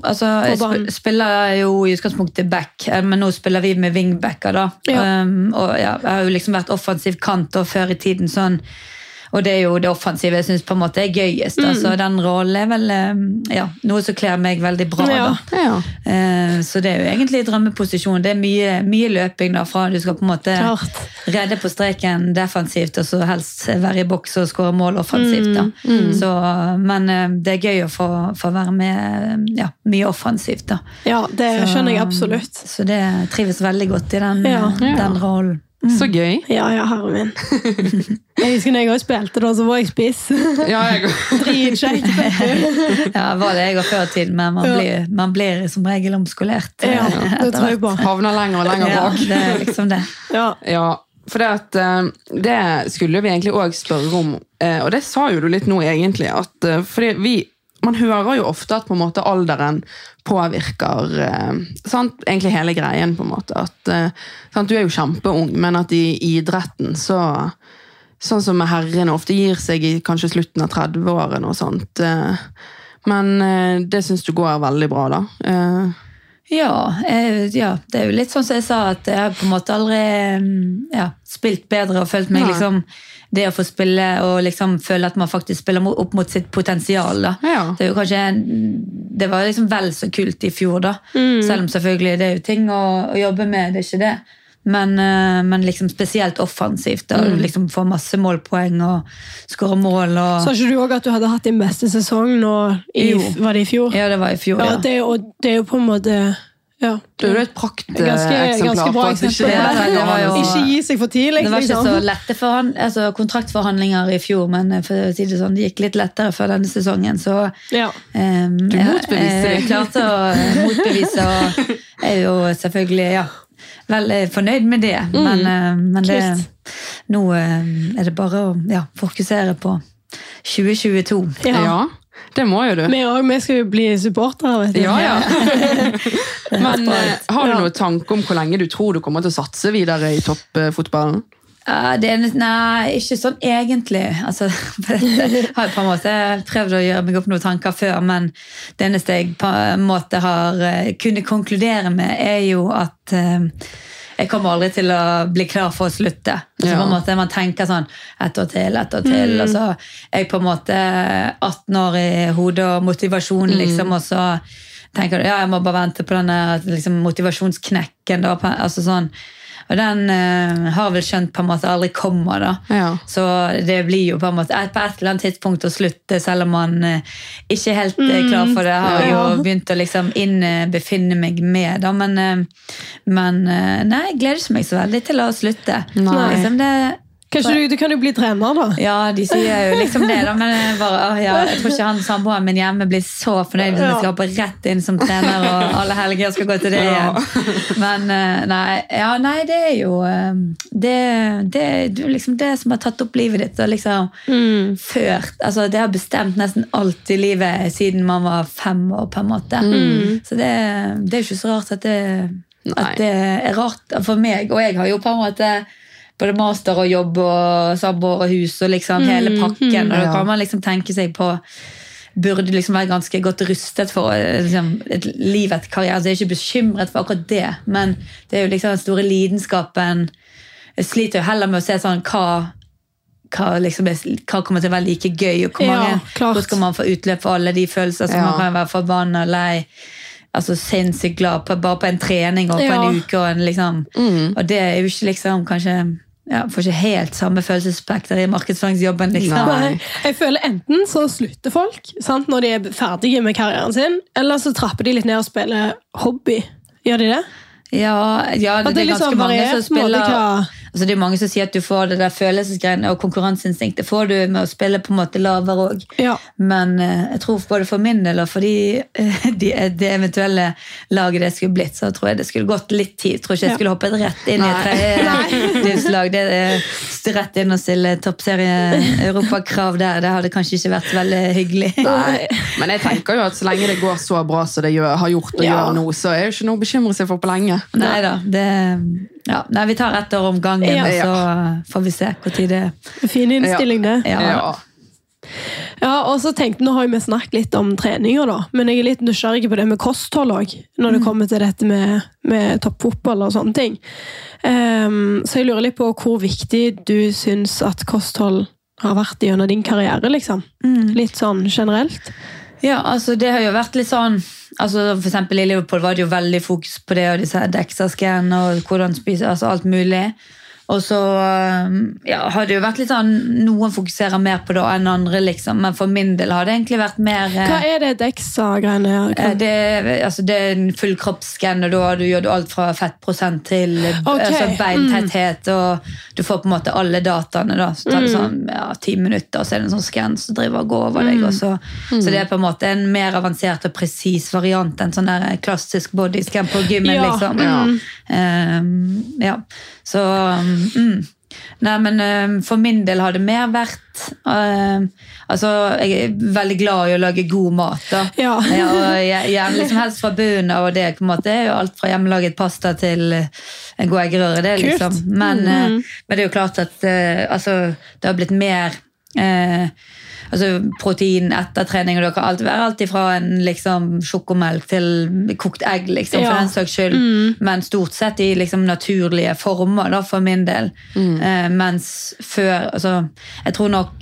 altså, jeg sp spiller jo i utgangspunktet back, eh, men nå spiller vi med wingbacker. da. Ja. Um, og ja, Jeg har jo liksom vært offensiv kant og før i tiden sånn. Og det er jo det offensive jeg syns er gøyest. Mm. altså Den rollen er vel um, ja, noe som kler meg veldig bra. Ja. Ja. Eh, Så det er jo egentlig drømmeposisjon. Det er mye, mye løping da, fra du skal på en måte Klart. redde på streken defensivt, og så helst være i boks og skåre mål offensivt. da. Mm, Så, men eh, det er gøy å få, få være med ja, mye offensivt. da. Ja, det skjønner jeg absolutt. Så det trives veldig godt i den, den rollen. Så gøy. Ja, ja, herre min. Jeg husker når jeg også spilte, da, så var jeg spiss. Ja, jeg, Dritkjekt. Ja, var det jeg òg før i tiden, men man, Ja. blir, man blir som regel omskolert. Ja, det tror jeg på. havner lenger og lenger Ja, bak. det er liksom det. Ja. Ja, for det, at, eh, det skulle vi egentlig òg spørre om, eh, og det sa jo du litt nå, egentlig. At, eh, fordi vi, man hører jo ofte at på en måte alderen påvirker eh, sant? egentlig hele greien. på en måte. At, eh? Du er jo kjempeung, men at i idretten så Sånn som herrene ofte gir seg i kanskje slutten av 30-årene og sånt. eh, Men eh, det syns du går veldig bra, da. Eh, Ja, jeg, ja, det er jo litt sånn som jeg sa, at jeg har på en måte aldri mm, ja, spilt bedre og følt meg ja. liksom Det å få spille og liksom føle at man faktisk spiller opp mot sitt potensial. da. Det er jo kanskje Det var liksom vel så kult i fjor, da. Selv om selvfølgelig det er jo ting å, å jobbe med, det er ikke det. Men, eh, men liksom spesielt offensivt. da, liksom Få masse målpoeng og skåre mål. og... Sa ikke du òg at du hadde hatt din beste sesong nå i, Jo. var det i fjor? Ja, det var i fjor, Ja, ja. det, jo- det er jo på en måte ja. Du er jo et prakteksemplar på at ikke det det gi seg for tidlig. Det var ikke liksom. så lette forhand, altså, kontraktforhandlinger i fjor, men eh, for å si det sånn, det gikk litt lettere før denne sesongen. Så Ja. um, jeg, det. jeg klarte å eh, motbevise, og jeg er jo selvfølgelig ja, veldig fornøyd med det. Men, eh, men det, nå eh, er det bare å ja, fokusere på 2022. Ja. Ja, det må jo du. Vi òg, vi skal jo bli supportere, vet du. Ja, ja. Men eh, har du noen tanke om hvor lenge du tror du kommer til å satse videre i toppfotballen? Det er, nei, ikke sånn egentlig. Altså, jeg har på en måte prøvd å gjøre meg opp noen tanker før, men det eneste jeg på en måte har eh, kunnet konkludere med, er jo at eh, jeg kommer aldri til å bli klar for å slutte. Så Ja. på en måte Man tenker sånn ett år til, ett år til, og så er jeg på en måte 18 år i hodet og motivasjon, liksom, og så tenker du ja, jeg må bare vente på denne liksom, motivasjonsknekken. Da, altså sånn og den eh, har vel skjønt på en måte aldri kommer. da. Ja. Så det blir jo på en måte på et eller annet tidspunkt å slutte, selv om man eh, ikke er helt eh, klar for det. Jeg har jo begynt å liksom innbefinne meg med, da, men, eh, men eh, nei, jeg gleder ikke meg så veldig til å slutte. Liksom det, Kanskje du, du kan jo bli trener, da? ja, de sier jo liksom det, da, men bare, ja, jeg tror ikke han samboeren min hjemme blir så fornøyd hvis jeg skal hoppe rett inn som trener og alle helger skal gå til det igjen. Men eh, nei, ja, nei, det er jo eh, det, det, det liksom det som har tatt opp livet ditt. Og liksom ført, altså Det har bestemt nesten alt i livet siden man var fem år, på en måte. Så det, det er jo ikke så rart at det, at det er rart for meg. Og jeg har jo på en måte både master og jobb og samboer og hus og liksom hele pakken. Og da kan man liksom tenke seg på Burde liksom være ganske godt rustet for liksom, et liv etter karriere. Så jeg er ikke bekymret for akkurat det, men det er jo liksom den store lidenskapen. Jeg sliter jo heller med å se sånn hva hva, liksom hva kommer til å være like gøy, og hvor, mange, ja, hvor skal man få utløp for alle de følelser som Ja. man kan være forbanna lei. Altså Sinnssykt glad på, bare på en trening og på Ja. en uke. Og, en, liksom, Mm. og det er jo ikke liksom kanskje ja, Får ikke helt samme følelsesspekter i markedsføringsjobben. liksom. Nei. Jeg føler Enten så slutter folk sant, når de er ferdige med karrieren sin, eller så trapper de litt ned og spiller hobby. Gjør de det? Ja, ja det, det er ganske liksom mange som spiller altså Det er mange som sier at du får det der følelsesgreiene og konkurranseinstinktet får du med å spille på en måte lavere òg. Ja. Men eh, jeg tror både for min del og for de, eh, de, det eventuelle laget det skulle blitt, så tror jeg det skulle gått litt tid. Jeg tror ikke jeg skulle hoppet rett inn i et tredjedivslag. Det er rett inn og stille toppserie europakrav der. Det hadde kanskje ikke vært veldig hyggelig. Nei. Men jeg tenker jo at så lenge det går så bra som det gjør, har gjort og Ja. gjør nå, så er det ikke noe å bekymre seg for på lenge. Nei da. Det, ja. Nei, vi tar ett år om gangen, Ja. så får vi se når det er. Fin innstilling, det. Ja. Ja. Ja, og så tenkte, Nå har vi snakket litt om treninger, da, men jeg er litt nysgjerrig på det med kosthold òg. Når det kommer til dette med, med toppfotball og sånne ting. Um, så jeg lurer litt på hvor viktig du syns at kosthold har vært gjennom din karriere. liksom. Litt sånn generelt. Ja, altså det har jo vært litt sånn altså For eksempel i Liverpool var det jo veldig fokus på det, og disse DEXA-scan og hvordan spise, altså alt mulig. Og så um, ja, har det jo vært litt sånn Noen fokuserer mer på det enn andre, liksom. Men for min del har det egentlig vært mer eh, Hva er det DEXA-greiene? gjør? det, er- altså det er en full kroppsskann, og da du gjør du alt fra fettprosent til okay. Altså beintetthet. Og du får på en måte alle dataene. da, Så tar det sånn ja, ti minutter, og så er det en sånn skann som driver og går over deg. Og så, så det er på en måte en mer avansert og presis variant enn sånn der klassisk bodyscan på gymmen. Ja, liksom. ja. Um, ja. Så mm. Nei, men ehm, for min del har det mer vært uh, Altså, jeg er veldig glad i å lage god mat. da. Ja. og jeg- Gjerne liksom helst fra bunnen av, og det på en måte er jo alt fra hjemmelaget pasta til eh, en god eggerøre. det liksom. Men, eh, men det er jo klart at uh, altså, det har blitt mer eh, altså protein etter trening. og Det kan alt være alt fra en liksom, sjokomelk til kokt egg, liksom, for Ja. den saks skyld. Men stort sett i liksom, naturlige former, da, for min del. Eh, mens før altså, Jeg tror nok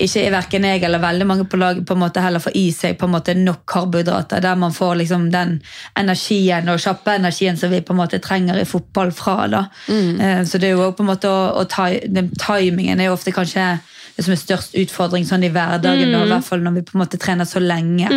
ikke i hverken jeg eller veldig mange på laget på en måte heller får i seg på en måte nok karbohydrater, der man får liksom den energien og kjappe energien som vi på en måte trenger i fotball fra. da. Mm. Så det er jo på en måte å, å ta, den timingen er jo ofte kanskje som er størst utfordring sånn i hverdagen, da, i hvert fall når vi på en måte trener så lenge.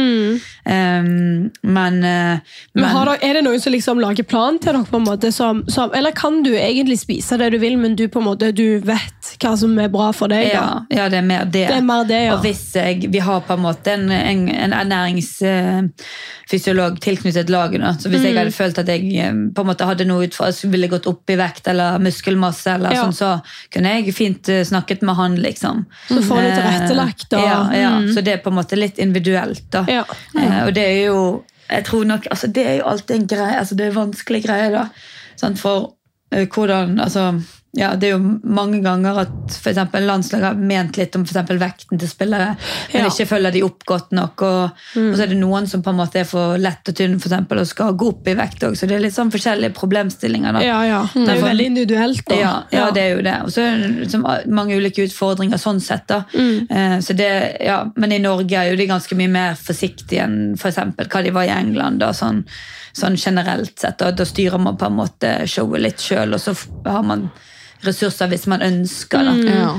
Um, men, eh, Men har dere, er det noen som liksom lager plan til dere? på en måte som, som, Eller kan du egentlig spise det du vil, men du på en måte, du vet hva som er bra for deg? Ja, ja, det er mer det. Det er mer det, ja. Og hvis jeg, vi har på en måte en, en, en ernæringsfysiolog tilknyttet laget, nå, så hvis Mm. jeg hadde følt at jeg eh, på en måte hadde noe utfordring, ville gått opp i vekt eller muskelmasse, eller Ja. sånn, så kunne jeg fint eh, snakket med han, liksom. Så får du tilrettelagt, da. Eh, Ja, ja. Mm. så det er på en måte litt individuelt, da. Ja. Eh, og det er jo jeg tror nok, altså Det er jo alltid en greie, altså det er vanskelige greier. da. Sant? For eh, hvordan altså, ja, Det er jo mange ganger at for landslaget har ment litt om for vekten til spillere, men Ja. ikke følger de opp godt nok. Og, og så er det noen som på en måte er for lett og tynn for eksempel, og skal gå opp i vekt òg. Så det er litt sånn forskjellige problemstillinger. da. Ja, ja. Det er jo veldig individuelt. da. Ja, ja, det er jo det. Og så er det liksom mange ulike utfordringer sånn sett. da. Eh, Så det, ja, men i Norge er jo de ganske mye mer forsiktige enn for eksempel hva de var i England. da, sånn, sånn generelt sett. Da, da styrer man på en måte showet litt sjøl, og så har man ressurser hvis man ønsker. da. Ja.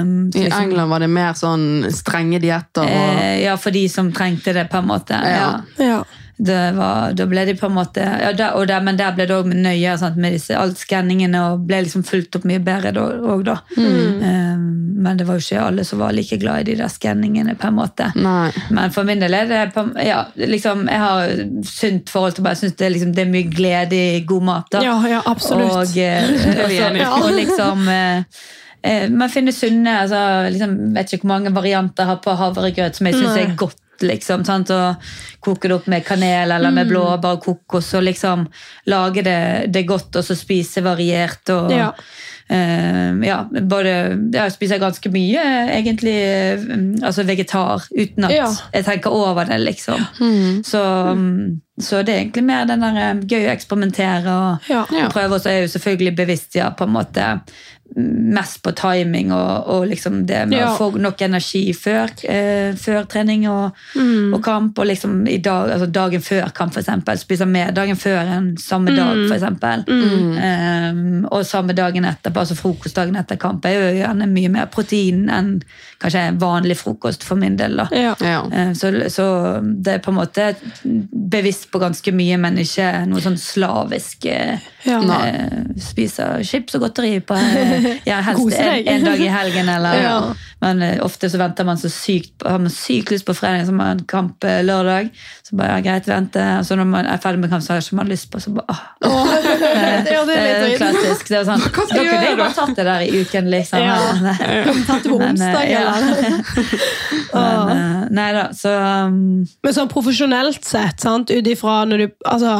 Um, så I liksom, England var det mer sånn strenge dietter. Og, eh, ja, for de som trengte det, på en måte. ja. Ja. Ja. Det var, da ble de på en måte ja, der, og der, Men der ble det òg nøye sant, med disse, alt skanningene og ble liksom fulgt opp mye bedre òg, da. Um, men det var jo ikke alle som var like glad i de der skanningene, på en måte. Nei. Men for min del er det på, ja, liksom, Jeg har sunt forhold til bare, jeg synes det, liksom, det er mye glede i god mat. da. Ja, ja, absolutt. Og, eh, vi altså, og liksom eh, eh, Man finner sunne altså, liksom, Vet ikke hvor mange varianter jeg har på havregrøt som jeg syns er godt. liksom, sant? Og Koke det opp med kanel eller Mm. med blåbær og kokos. Og liksom lage det, det godt, og så spise variert. og Ja. Eh, ja, bare Jeg spiser ganske mye, egentlig, eh, altså vegetar, uten at Ja. jeg tenker over det, liksom. Så, mm, så det er egentlig mer den der eh, gøy å eksperimentere og Ja. Prøve. Og så er jeg jo selvfølgelig bevisst, ja, på en måte mest på timing og, og liksom det med Ja. å få nok energi før, eh, før trening og, og kamp. Og liksom i dag, altså dagen før kamp, for eksempel. Spiser mer dagen før enn samme dag, for eksempel. Um, og samme dagen etterpå, altså frokostdagen etter kamp, er jo gjerne mye mer protein enn kanskje en vanlig frokost for min del. da. Ja. Ja. Eh, Så, så det er på en måte bevisst på ganske mye, men ikke noe sånn slavisk eh, Ja. eh, Spiser chips og godteri på eh, ja, helst en, en dag i helgen. Eller, Ja. Men eh, ofte så venter man så sykt har man sykt lyst på fredag, så har man kamp eh, lørdag. Så bare ja, greit, vente. Og så når man er ferdig med kamp, så har ikke man lyst på så bare, ah. Åh, ja, det er litt klassisk. Det er sånn, Hva skal dere kunne bare tatt det der i uken, liksom. Ja. Men, Tatt det på onsdag, ja. eller? men, nei da, så um, Men sånn profesjonelt sett, sant? ut ifra når du altså,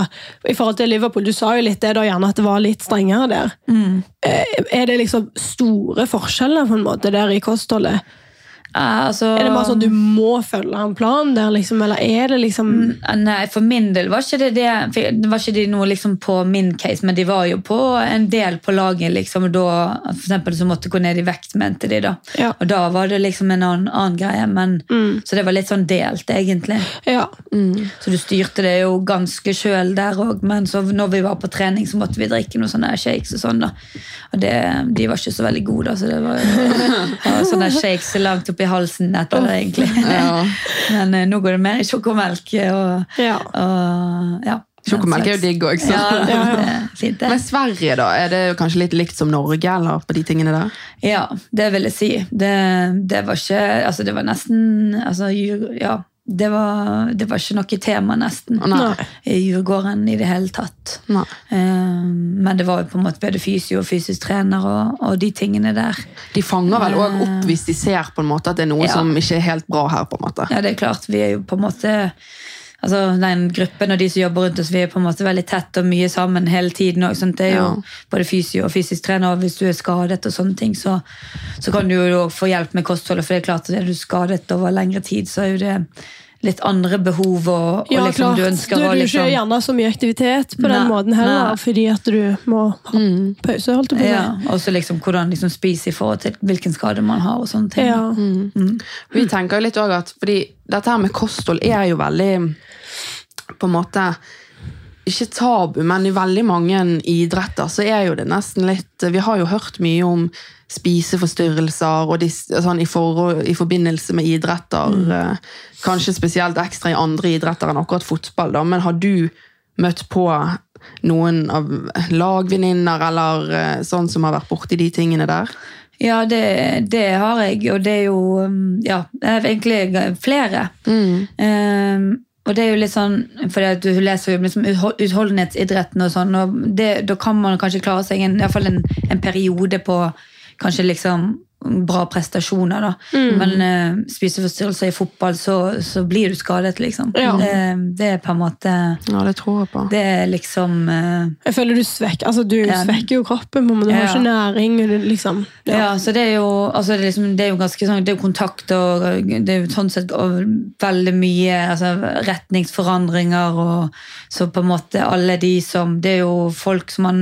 I forhold til Liverpool, du sa jo litt det da gjerne at det var litt strengere der. mm. Eh, Er det liksom store forskjeller på en måte der i kostholdet? Ja, altså, Er det bare sånn at du må følge en plan der, liksom? Eller er det liksom Nei, for min del var ikke det det. Det var ikke de noe liksom på min case, men de var jo på en del på laget. liksom, og da, For eksempel så måtte gå ned i vekt, mente de. da. Ja. Og da var det liksom en annen, annen greie. men Så det var litt sånn delt, egentlig. Ja. Så du styrte det jo ganske sjøl der òg, men så når vi var på trening, så måtte vi drikke noen sånne shakes og sånn. da. Og det, de var ikke så veldig gode, da, så det var det var sånne shakes langt oppi halsen etter det, egentlig. Ja. Men eh, nå går det mer i sjokomelk og, Ja. og ja. Sjokomelk er jo digg òg, så. Ja, fint det. Men Sverige, da? Er det kanskje litt likt som Norge, eller på de tingene der? Ja, det vil jeg si. Det, det var ikke Altså, det var nesten altså, Ja. Det var, det var ikke noe tema, nesten, nei. i Djurgården i det hele tatt. Nei. Eh, Men det var jo på en måte både fysio og fysisk trener og, og de tingene der. De fanger vel òg opp hvis de ser på en måte at det er noe Ja. som ikke er helt bra her. på en måte. Ja, det er klart. Vi er jo på en måte altså Den gruppen og de som jobber rundt oss, vi er på en måte veldig tett og mye sammen hele tiden. Også. Det er jo Ja. både fysio og fysisk trener, og hvis du er skadet, og sånne ting, så, så kan du jo få hjelp med kostholdet. For det er klart at er du skadet over lengre tid, så er jo det litt andre behov, og, og Ja, liksom, klart. du ønsker å er du gjør ikke gjerne så mye aktivitet på den Nei, måten heller, nei. fordi at du må ha pause, holdt på ja, Og så liksom hvordan liksom spise i forhold til hvilken skade man har. og sånne ting. Ja. Vi tenker jo litt også at, fordi dette her med kosthold er jo veldig på en måte ikke tabu, men i veldig mange idretter så er jo det nesten litt Vi har jo hørt mye om spiseforstyrrelser og de, sånn, i, for, i forbindelse med idretter. Mm. Kanskje spesielt ekstra i andre idretter enn akkurat fotball. Da. Men har du møtt på noen av lagvenninner eller eh, sånn som har vært borti de tingene der? Ja, det, det har jeg, og det er jo um, Ja, egentlig flere. Um, og det er jo litt sånn, fordi du leser jo liksom utholdenhetsidretten og sånn, og det, da kan man kanskje klare seg en, i hvert fall en, en periode på kanskje liksom bra prestasjoner, da. Men uh, spiseforstyrrelser i fotball, så, så blir du skadet, liksom. Ja. Det, det er på en måte Ja, det tror jeg på. Det er liksom uh, Jeg føler du svekker altså du Ja. svekker jo kroppen, men du har ikke næring. du Liksom. Ja, så det er jo, altså det er liksom, det er jo ganske sånn, det er jo kontakt og det er jo sånn sett og veldig mye altså, retningsforandringer og så på en måte alle de som, det er jo folk som man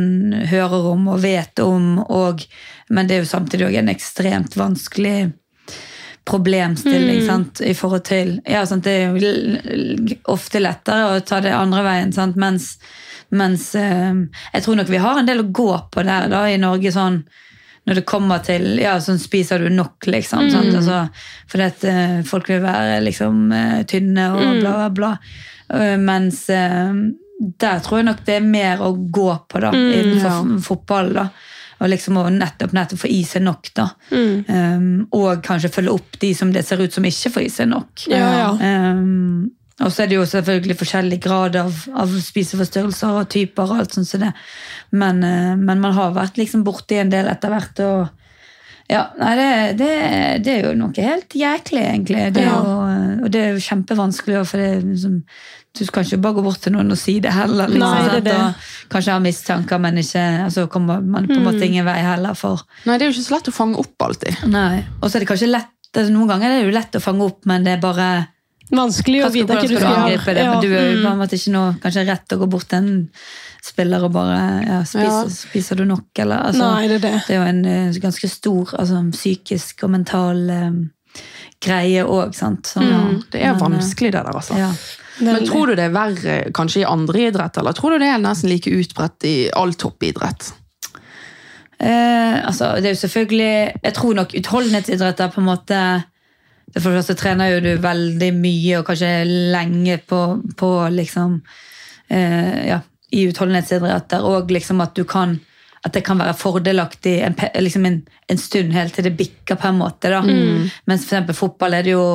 hører om og vet om, og, men det er jo samtidig òg en ekstremt vanskelig problemstilling sant, i forhold til ja, sant, Det er jo ofte lettere å ta det andre veien, sant, mens, mens eh, jeg tror nok vi har en del å gå på der da, i Norge. sånn når det kommer til ja, sånn spiser du nok, liksom. Sant? Altså, fordi at uh, folk vil være liksom uh, tynne og bla, bla, bla. Uh, mens eh, der tror jeg nok det er mer å gå på da, innenfor ja. fotball. da. Og liksom å nettopp, nettopp få i seg nok. da. Um, og kanskje følge opp de som det ser ut som ikke får i seg nok. Ja, ja. Um, og så er det jo selvfølgelig forskjellig grad av, av spiseforstyrrelser og typer. og alt sånt det. Men, eh, men man har vært liksom borti en del etter hvert. og ja, nei, det, det, det er jo noe helt jæklig, egentlig. Det Ja. jo, og det er jo kjempevanskelig, for det liksom, du kan ikke bare gå bort til noen og si det heller. Liksom, Nei, det det. Og kanskje ha mistanker, men ikke, altså kommer man på en Mm. måte ingen vei heller. for Nei, det er jo ikke så lett å fange opp alltid. Nei. Og så er det kanskje lett altså, Noen ganger er det jo lett å fange opp, men det er bare Vanskelig å vite hvordan du skal angripe det? Ja. Men du er jo på en måte ikke noe kanskje rett å gå bort til en spiller og bare ja, spiser, Ja. spiser du nok, eller altså, Nei, det er det. Det er jo en eh, ganske stor altså, psykisk og mental um, greie òg, sant. Så, Det er men, eh, vanskelig, det der, altså. Ja. Men tror du det er verre kanskje i andre idretter, eller tror du det er nesten like utbredt i all toppidrett? Eh, altså, det er jo selvfølgelig Jeg tror nok utholdenhetsidretter på en måte For det første trener jo du veldig mye og kanskje lenge på, på liksom eh, Ja, i utholdenhetsidretter, og liksom at du kan at det kan være fordelaktig en, liksom en, en stund helt til det bikker, på en måte. da. Mens for eksempel fotball er det jo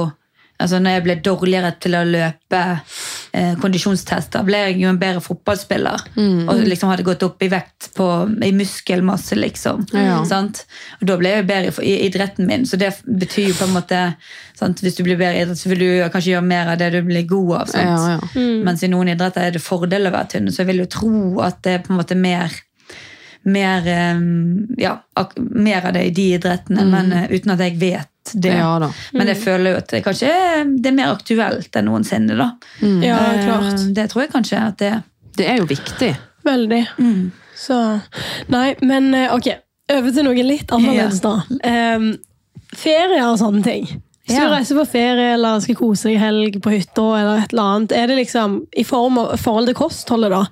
altså Når jeg ble dårligere til å løpe eh, kondisjonstester, ble jeg jo en bedre fotballspiller. Og liksom hadde gått opp i vekt på, i muskelmasse, liksom. Ja. Sant? Og da ble jeg jo bedre i idretten min. Så det betyr jo på en måte sant? Hvis du blir bedre i idrett, så vil du kanskje gjøre mer av det du blir god av. Sant? Ja, ja. Mens i noen idretter er det fordel å være tynn. Så jeg vil jo tro at det er på en måte mer mer, eh, ja, ak mer av det i de idrettene, men eh, uten at jeg vet det. Ja da. Men jeg føler jo at det kanskje det er mer aktuelt enn noensinne. da. Ja, Eh, klart. Det tror jeg kanskje at det er. Det er jo viktig. Veldig. Så Nei, men ok. Over til noe litt annerledes, da. Um, ferie og sånne ting. Hvis Ja. du reiser på ferie eller skal kose deg helg på hytta, eller et eller annet, er det liksom i form av, forhold til kostholdet, da?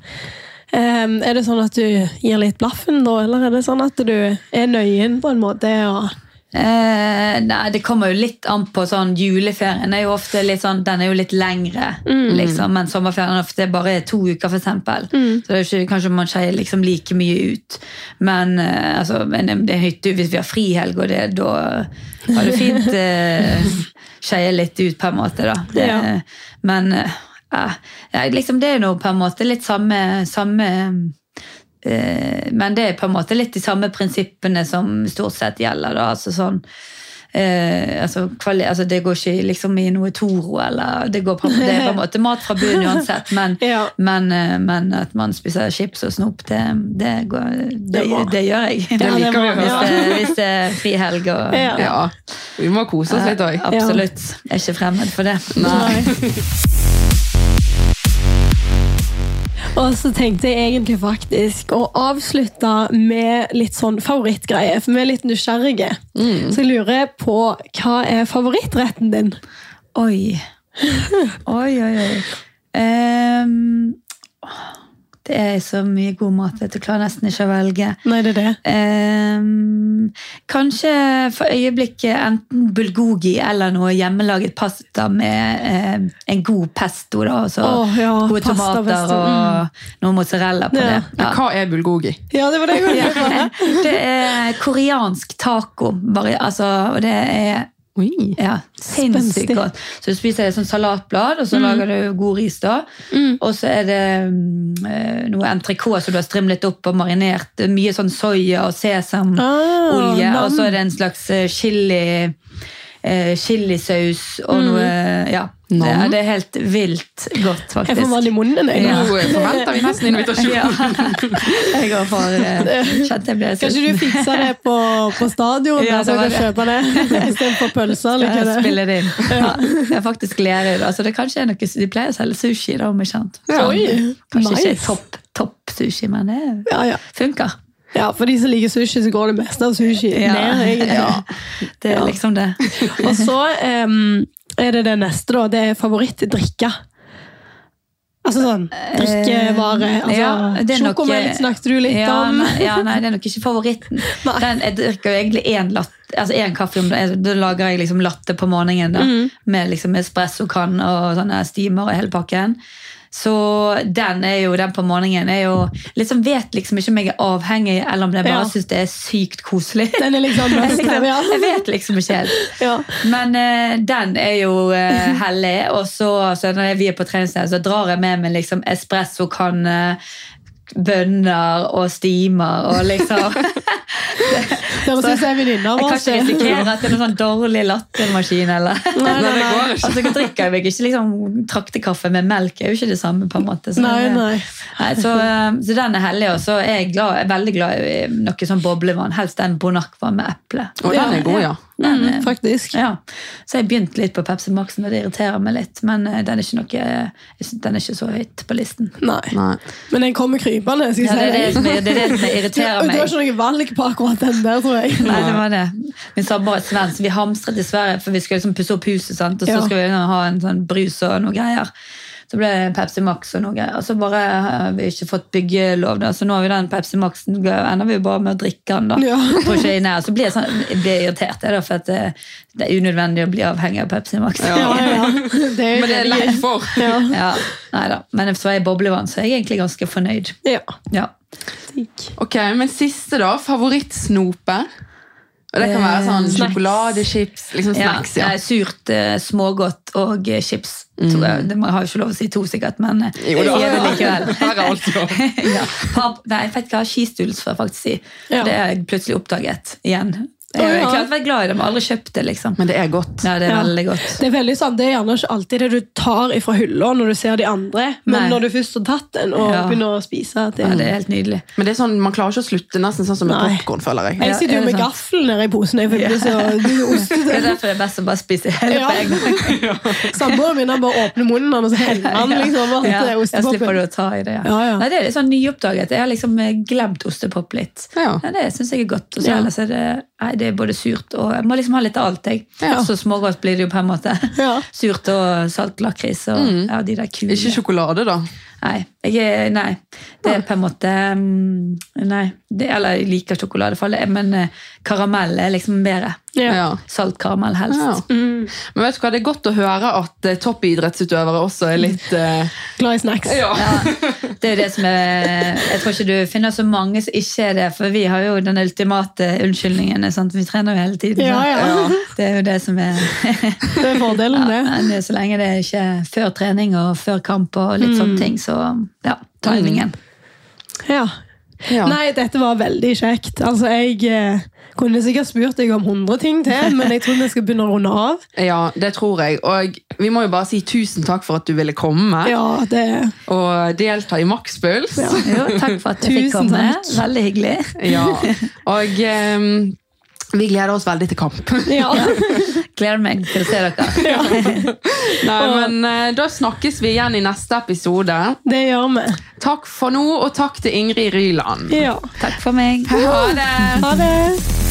Em, er det sånn at du gir litt blaffen, da, eller er det sånn at du er nøyen på en måte? Og, Eh, nei, Det kommer jo litt an på sånn juleferien. er jo ofte litt sånn, Den er jo litt lengre, liksom, men sommerferien ofte er bare to uker, for eksempel. Så det er jo ikke, kanskje man skeier liksom like mye ut. Men eh, altså, det er hytte hvis vi har frihelg, og det, da har du fint eh, skeie litt ut, på en måte. da. Det, Ja. Men eh, ja, liksom, det er nå på en måte litt samme, samme Eh, Men det er på en måte litt de samme prinsippene som stort sett gjelder. Da. Altså sånn, eh, altså, kvali altså det går ikke liksom i noe Toro, eller det, går på, det er på en måte mat fra bunnen uansett. Men, Ja. men, eh, men at man spiser chips og snop, det, det, går, det, Det det gjør jeg. Ja, det liker vi å må- hvis, ja. hvis det er frihelg og Ja. Ja. Vi må kose oss litt òg. Absolutt. Jeg er ikke fremmed for det. Og så tenkte jeg egentlig faktisk å avslutte med litt sånn favorittgreie, for vi er litt nysgjerrige. Så jeg lurer på hva er favorittretten din? Oi. Oi, oi, oi. Ehm, det er så mye god mat at du klarer nesten ikke å velge. Nei, det er det. Ehm, kanskje for øyeblikket enten bulgogi eller noe hjemmelaget pasta med eh, en god pesto. Da, altså oh, ja, gode pasta, tomater pesto, og noe mozzarella på Ja. det. Ja. Hva er bulgogi? Ja, det var det jeg lurte på. Det er koreansk taco. Bare, altså, og det er Oi. ja, sinnssykt godt. Så du spiser et sånt salatblad, og så lager du god ris da. Og så er det um, noe entrecôte som du har strimlet opp og marinert. Er Mye sånn soya og sesamolje. Ah, og så er det en slags eh, chili eh, chilisaus og noe Ja. Det, er- det er helt vilt godt, Jeg faktisk. får vann i munnen. Jeg. Ja. Nå forventer vi nesten invitasjon. Ja. Jeg går for eh, kjente jeg ble Kanskje du fikser det på, på stadion, Ja, så kan kjøpe det istedenfor pølser? eller hva Jeg det spiller det inn. Ja, jeg er faktisk lærer. Altså, det kanskje er noe, de pleier å selge sushi, da, om ikke sant. Ja, oi, kanskje nice. ikke topp topp sushi, men det Ja, ja. funker. Ja, for de som liker sushi, så går det meste av sushi Ja. ned. egentlig. Ja, det er liksom det. Og så um, er det det neste, da. Det er favorittdrikke. Altså sånn drikkevare. Altså, Eh, Ja, Sjokomelk snakket du litt ja, om. Nei, ja, nei, det er nok ikke favoritten. Den, jeg drikker jo egentlig én altså en kaffe om dagen. Da lager jeg liksom latte på morgenen da, Mm. med liksom espressokann og sånne steamer og hele pakken. Så den er jo den på morgenen er jo liksom Vet liksom ikke om jeg er avhengig, eller om jeg bare Ja. syns det er sykt koselig. Den er liksom liksom, jeg vet liksom ikke helt. Ja. Men uh, den er jo uh, hellig. Og så, så når vi er på treningssted, så drar jeg med meg liksom espressokanne, bønner og stimer og liksom Høres ut som en venninne av Jeg kan ikke risikere at det er noen sånn dårlig lattermaskin. eller... Nei, nei, Nei, det. Altså, jeg drikker jeg ikke liksom, traktekaffe med melk. er jo ikke det samme. på en måte. Så, Nei, nei. Nei, så, eh, så den er hellig. Og så er jeg, glad, jeg er veldig glad i noe sånn boblevann. Helst den Bonacqua med eple. Og den er god, ja. Den, Mm, er- faktisk. ja. Så jeg begynte litt på Pepsi Max, og det irriterer meg litt. Men eh, den er ikke, noe, den er ikke så høyt på listen. Nei. Nei. Men den kommer krypende. skal Ja, det, er det, som, det er det som Du, irriterer du meg. har ikke noe valg på akkurat den der, tror jeg. Nei, det var det. Min samboer er svensk. Vi hamstret i Sverige, for vi skulle liksom pusse opp huset. Sant? Og så Ja. skulle vi ha en sånn brus og noe greier. Så ble det Pepsi Max og noe. Og så bare har vi ikke fått byggelov, da. så nå har vi den Pepsi Maxen. ender vi jo bare med å drikke den, da. Ja. Er. Så blir jeg, sånn, jeg blir irritert, jeg, da, for at det, det er unødvendig å bli avhengig av Pepsi Max. Ja. Ja. Det er, Men det er lett for. Ja. Ja, neida. Men så er jeg boblevann, så er jeg egentlig ganske fornøyd. ja. Ja. Ok, Men siste, da. Favorittsnope? Og det kan være sånn Eh, snacks. sjokoladechips. Liksom snacks, ja. Nei, Surt, eh, smågodt og eh, chips. To, det må, jeg har jo ikke lov å si to, sikkert, men eh, Jo jeg da. sier det likevel. Ja. Pap, nei, jeg vet ikke hva skistuls får jeg faktisk si. Ja. Det har jeg plutselig oppdaget igjen. Jeg har ja. vært glad i det, men aldri kjøpt det. liksom. Men det er godt. Ja, det er Ja. veldig godt. Det er veldig sånn, det er gjerne ikke alltid det du tar ifra hylla når du ser de andre, men Nei. når du først har tatt den og Ja. begynner å spise det, Ja, det er helt nydelig. Men det er sånn, man klarer ikke å slutte nesten sånn som med popkorn, føler jeg. Jeg sitter er jo med sant? gaffel i posen. Jeg føler så ost. Det er derfor det er best å bare spise hele Ja. på en gang. Samboeren min bare åpner munnen og så heller han liksom alt Ja, det jeg slipper du å ta i det. Ja. Ja, ja. Nei, det er litt sånn nyoppdaget. Jeg har liksom eh, glemt ostepop litt. Ja. Ja, det syns jeg er godt. Og så Ja. ellers er det, nei, det er både surt og Jeg må liksom ha litt av alt. Jeg. Ja. Så smågodt blir det jo på en måte. Ja. Surt og salt lakris og ja, de der kule. Ikke sjokolade, da. Nei, jeg er, nei. Det er på en måte mm, Nei. Det, eller jeg liker sjokoladefall, men eh, karamell er liksom bedre. Ja. Salt karamell helst. Ja. Mm. Men vet du hva, det er godt å høre at eh, toppidrettsutøvere også er litt uh... Glad i snacks. Ja. Det er det som er Jeg tror ikke du finner så mange som ikke er det, for vi har jo den ultimate unnskyldningen. Sant? Vi trener jo hele tiden. Ja, ja. Det er jo det som er Det er fordelen, ja, det. men Så lenge det er ikke før trening og før kamp og litt Mm. sånne ting, så ja, timingen. Ja. Ja. Nei, dette var veldig kjekt. Altså, jeg eh, kunne sikkert spurt deg om 100 ting til, men jeg tror vi skal begynne å runde av. ja, det tror jeg. Og vi må jo bare si tusen takk for at du ville komme Ja, det og delta i Makspuls. Ja. Jo, takk for at du fikk komme. takk. Veldig hyggelig. Ja. Og eh, vi gleder oss veldig til kamp. Ja. Gleder meg til å se dere. Nei, men eh, Da snakkes vi igjen i neste episode. Det gjør vi. Takk for nå, og takk til Ingrid Ryland. Ja. Takk for meg. Ha det! Ha det.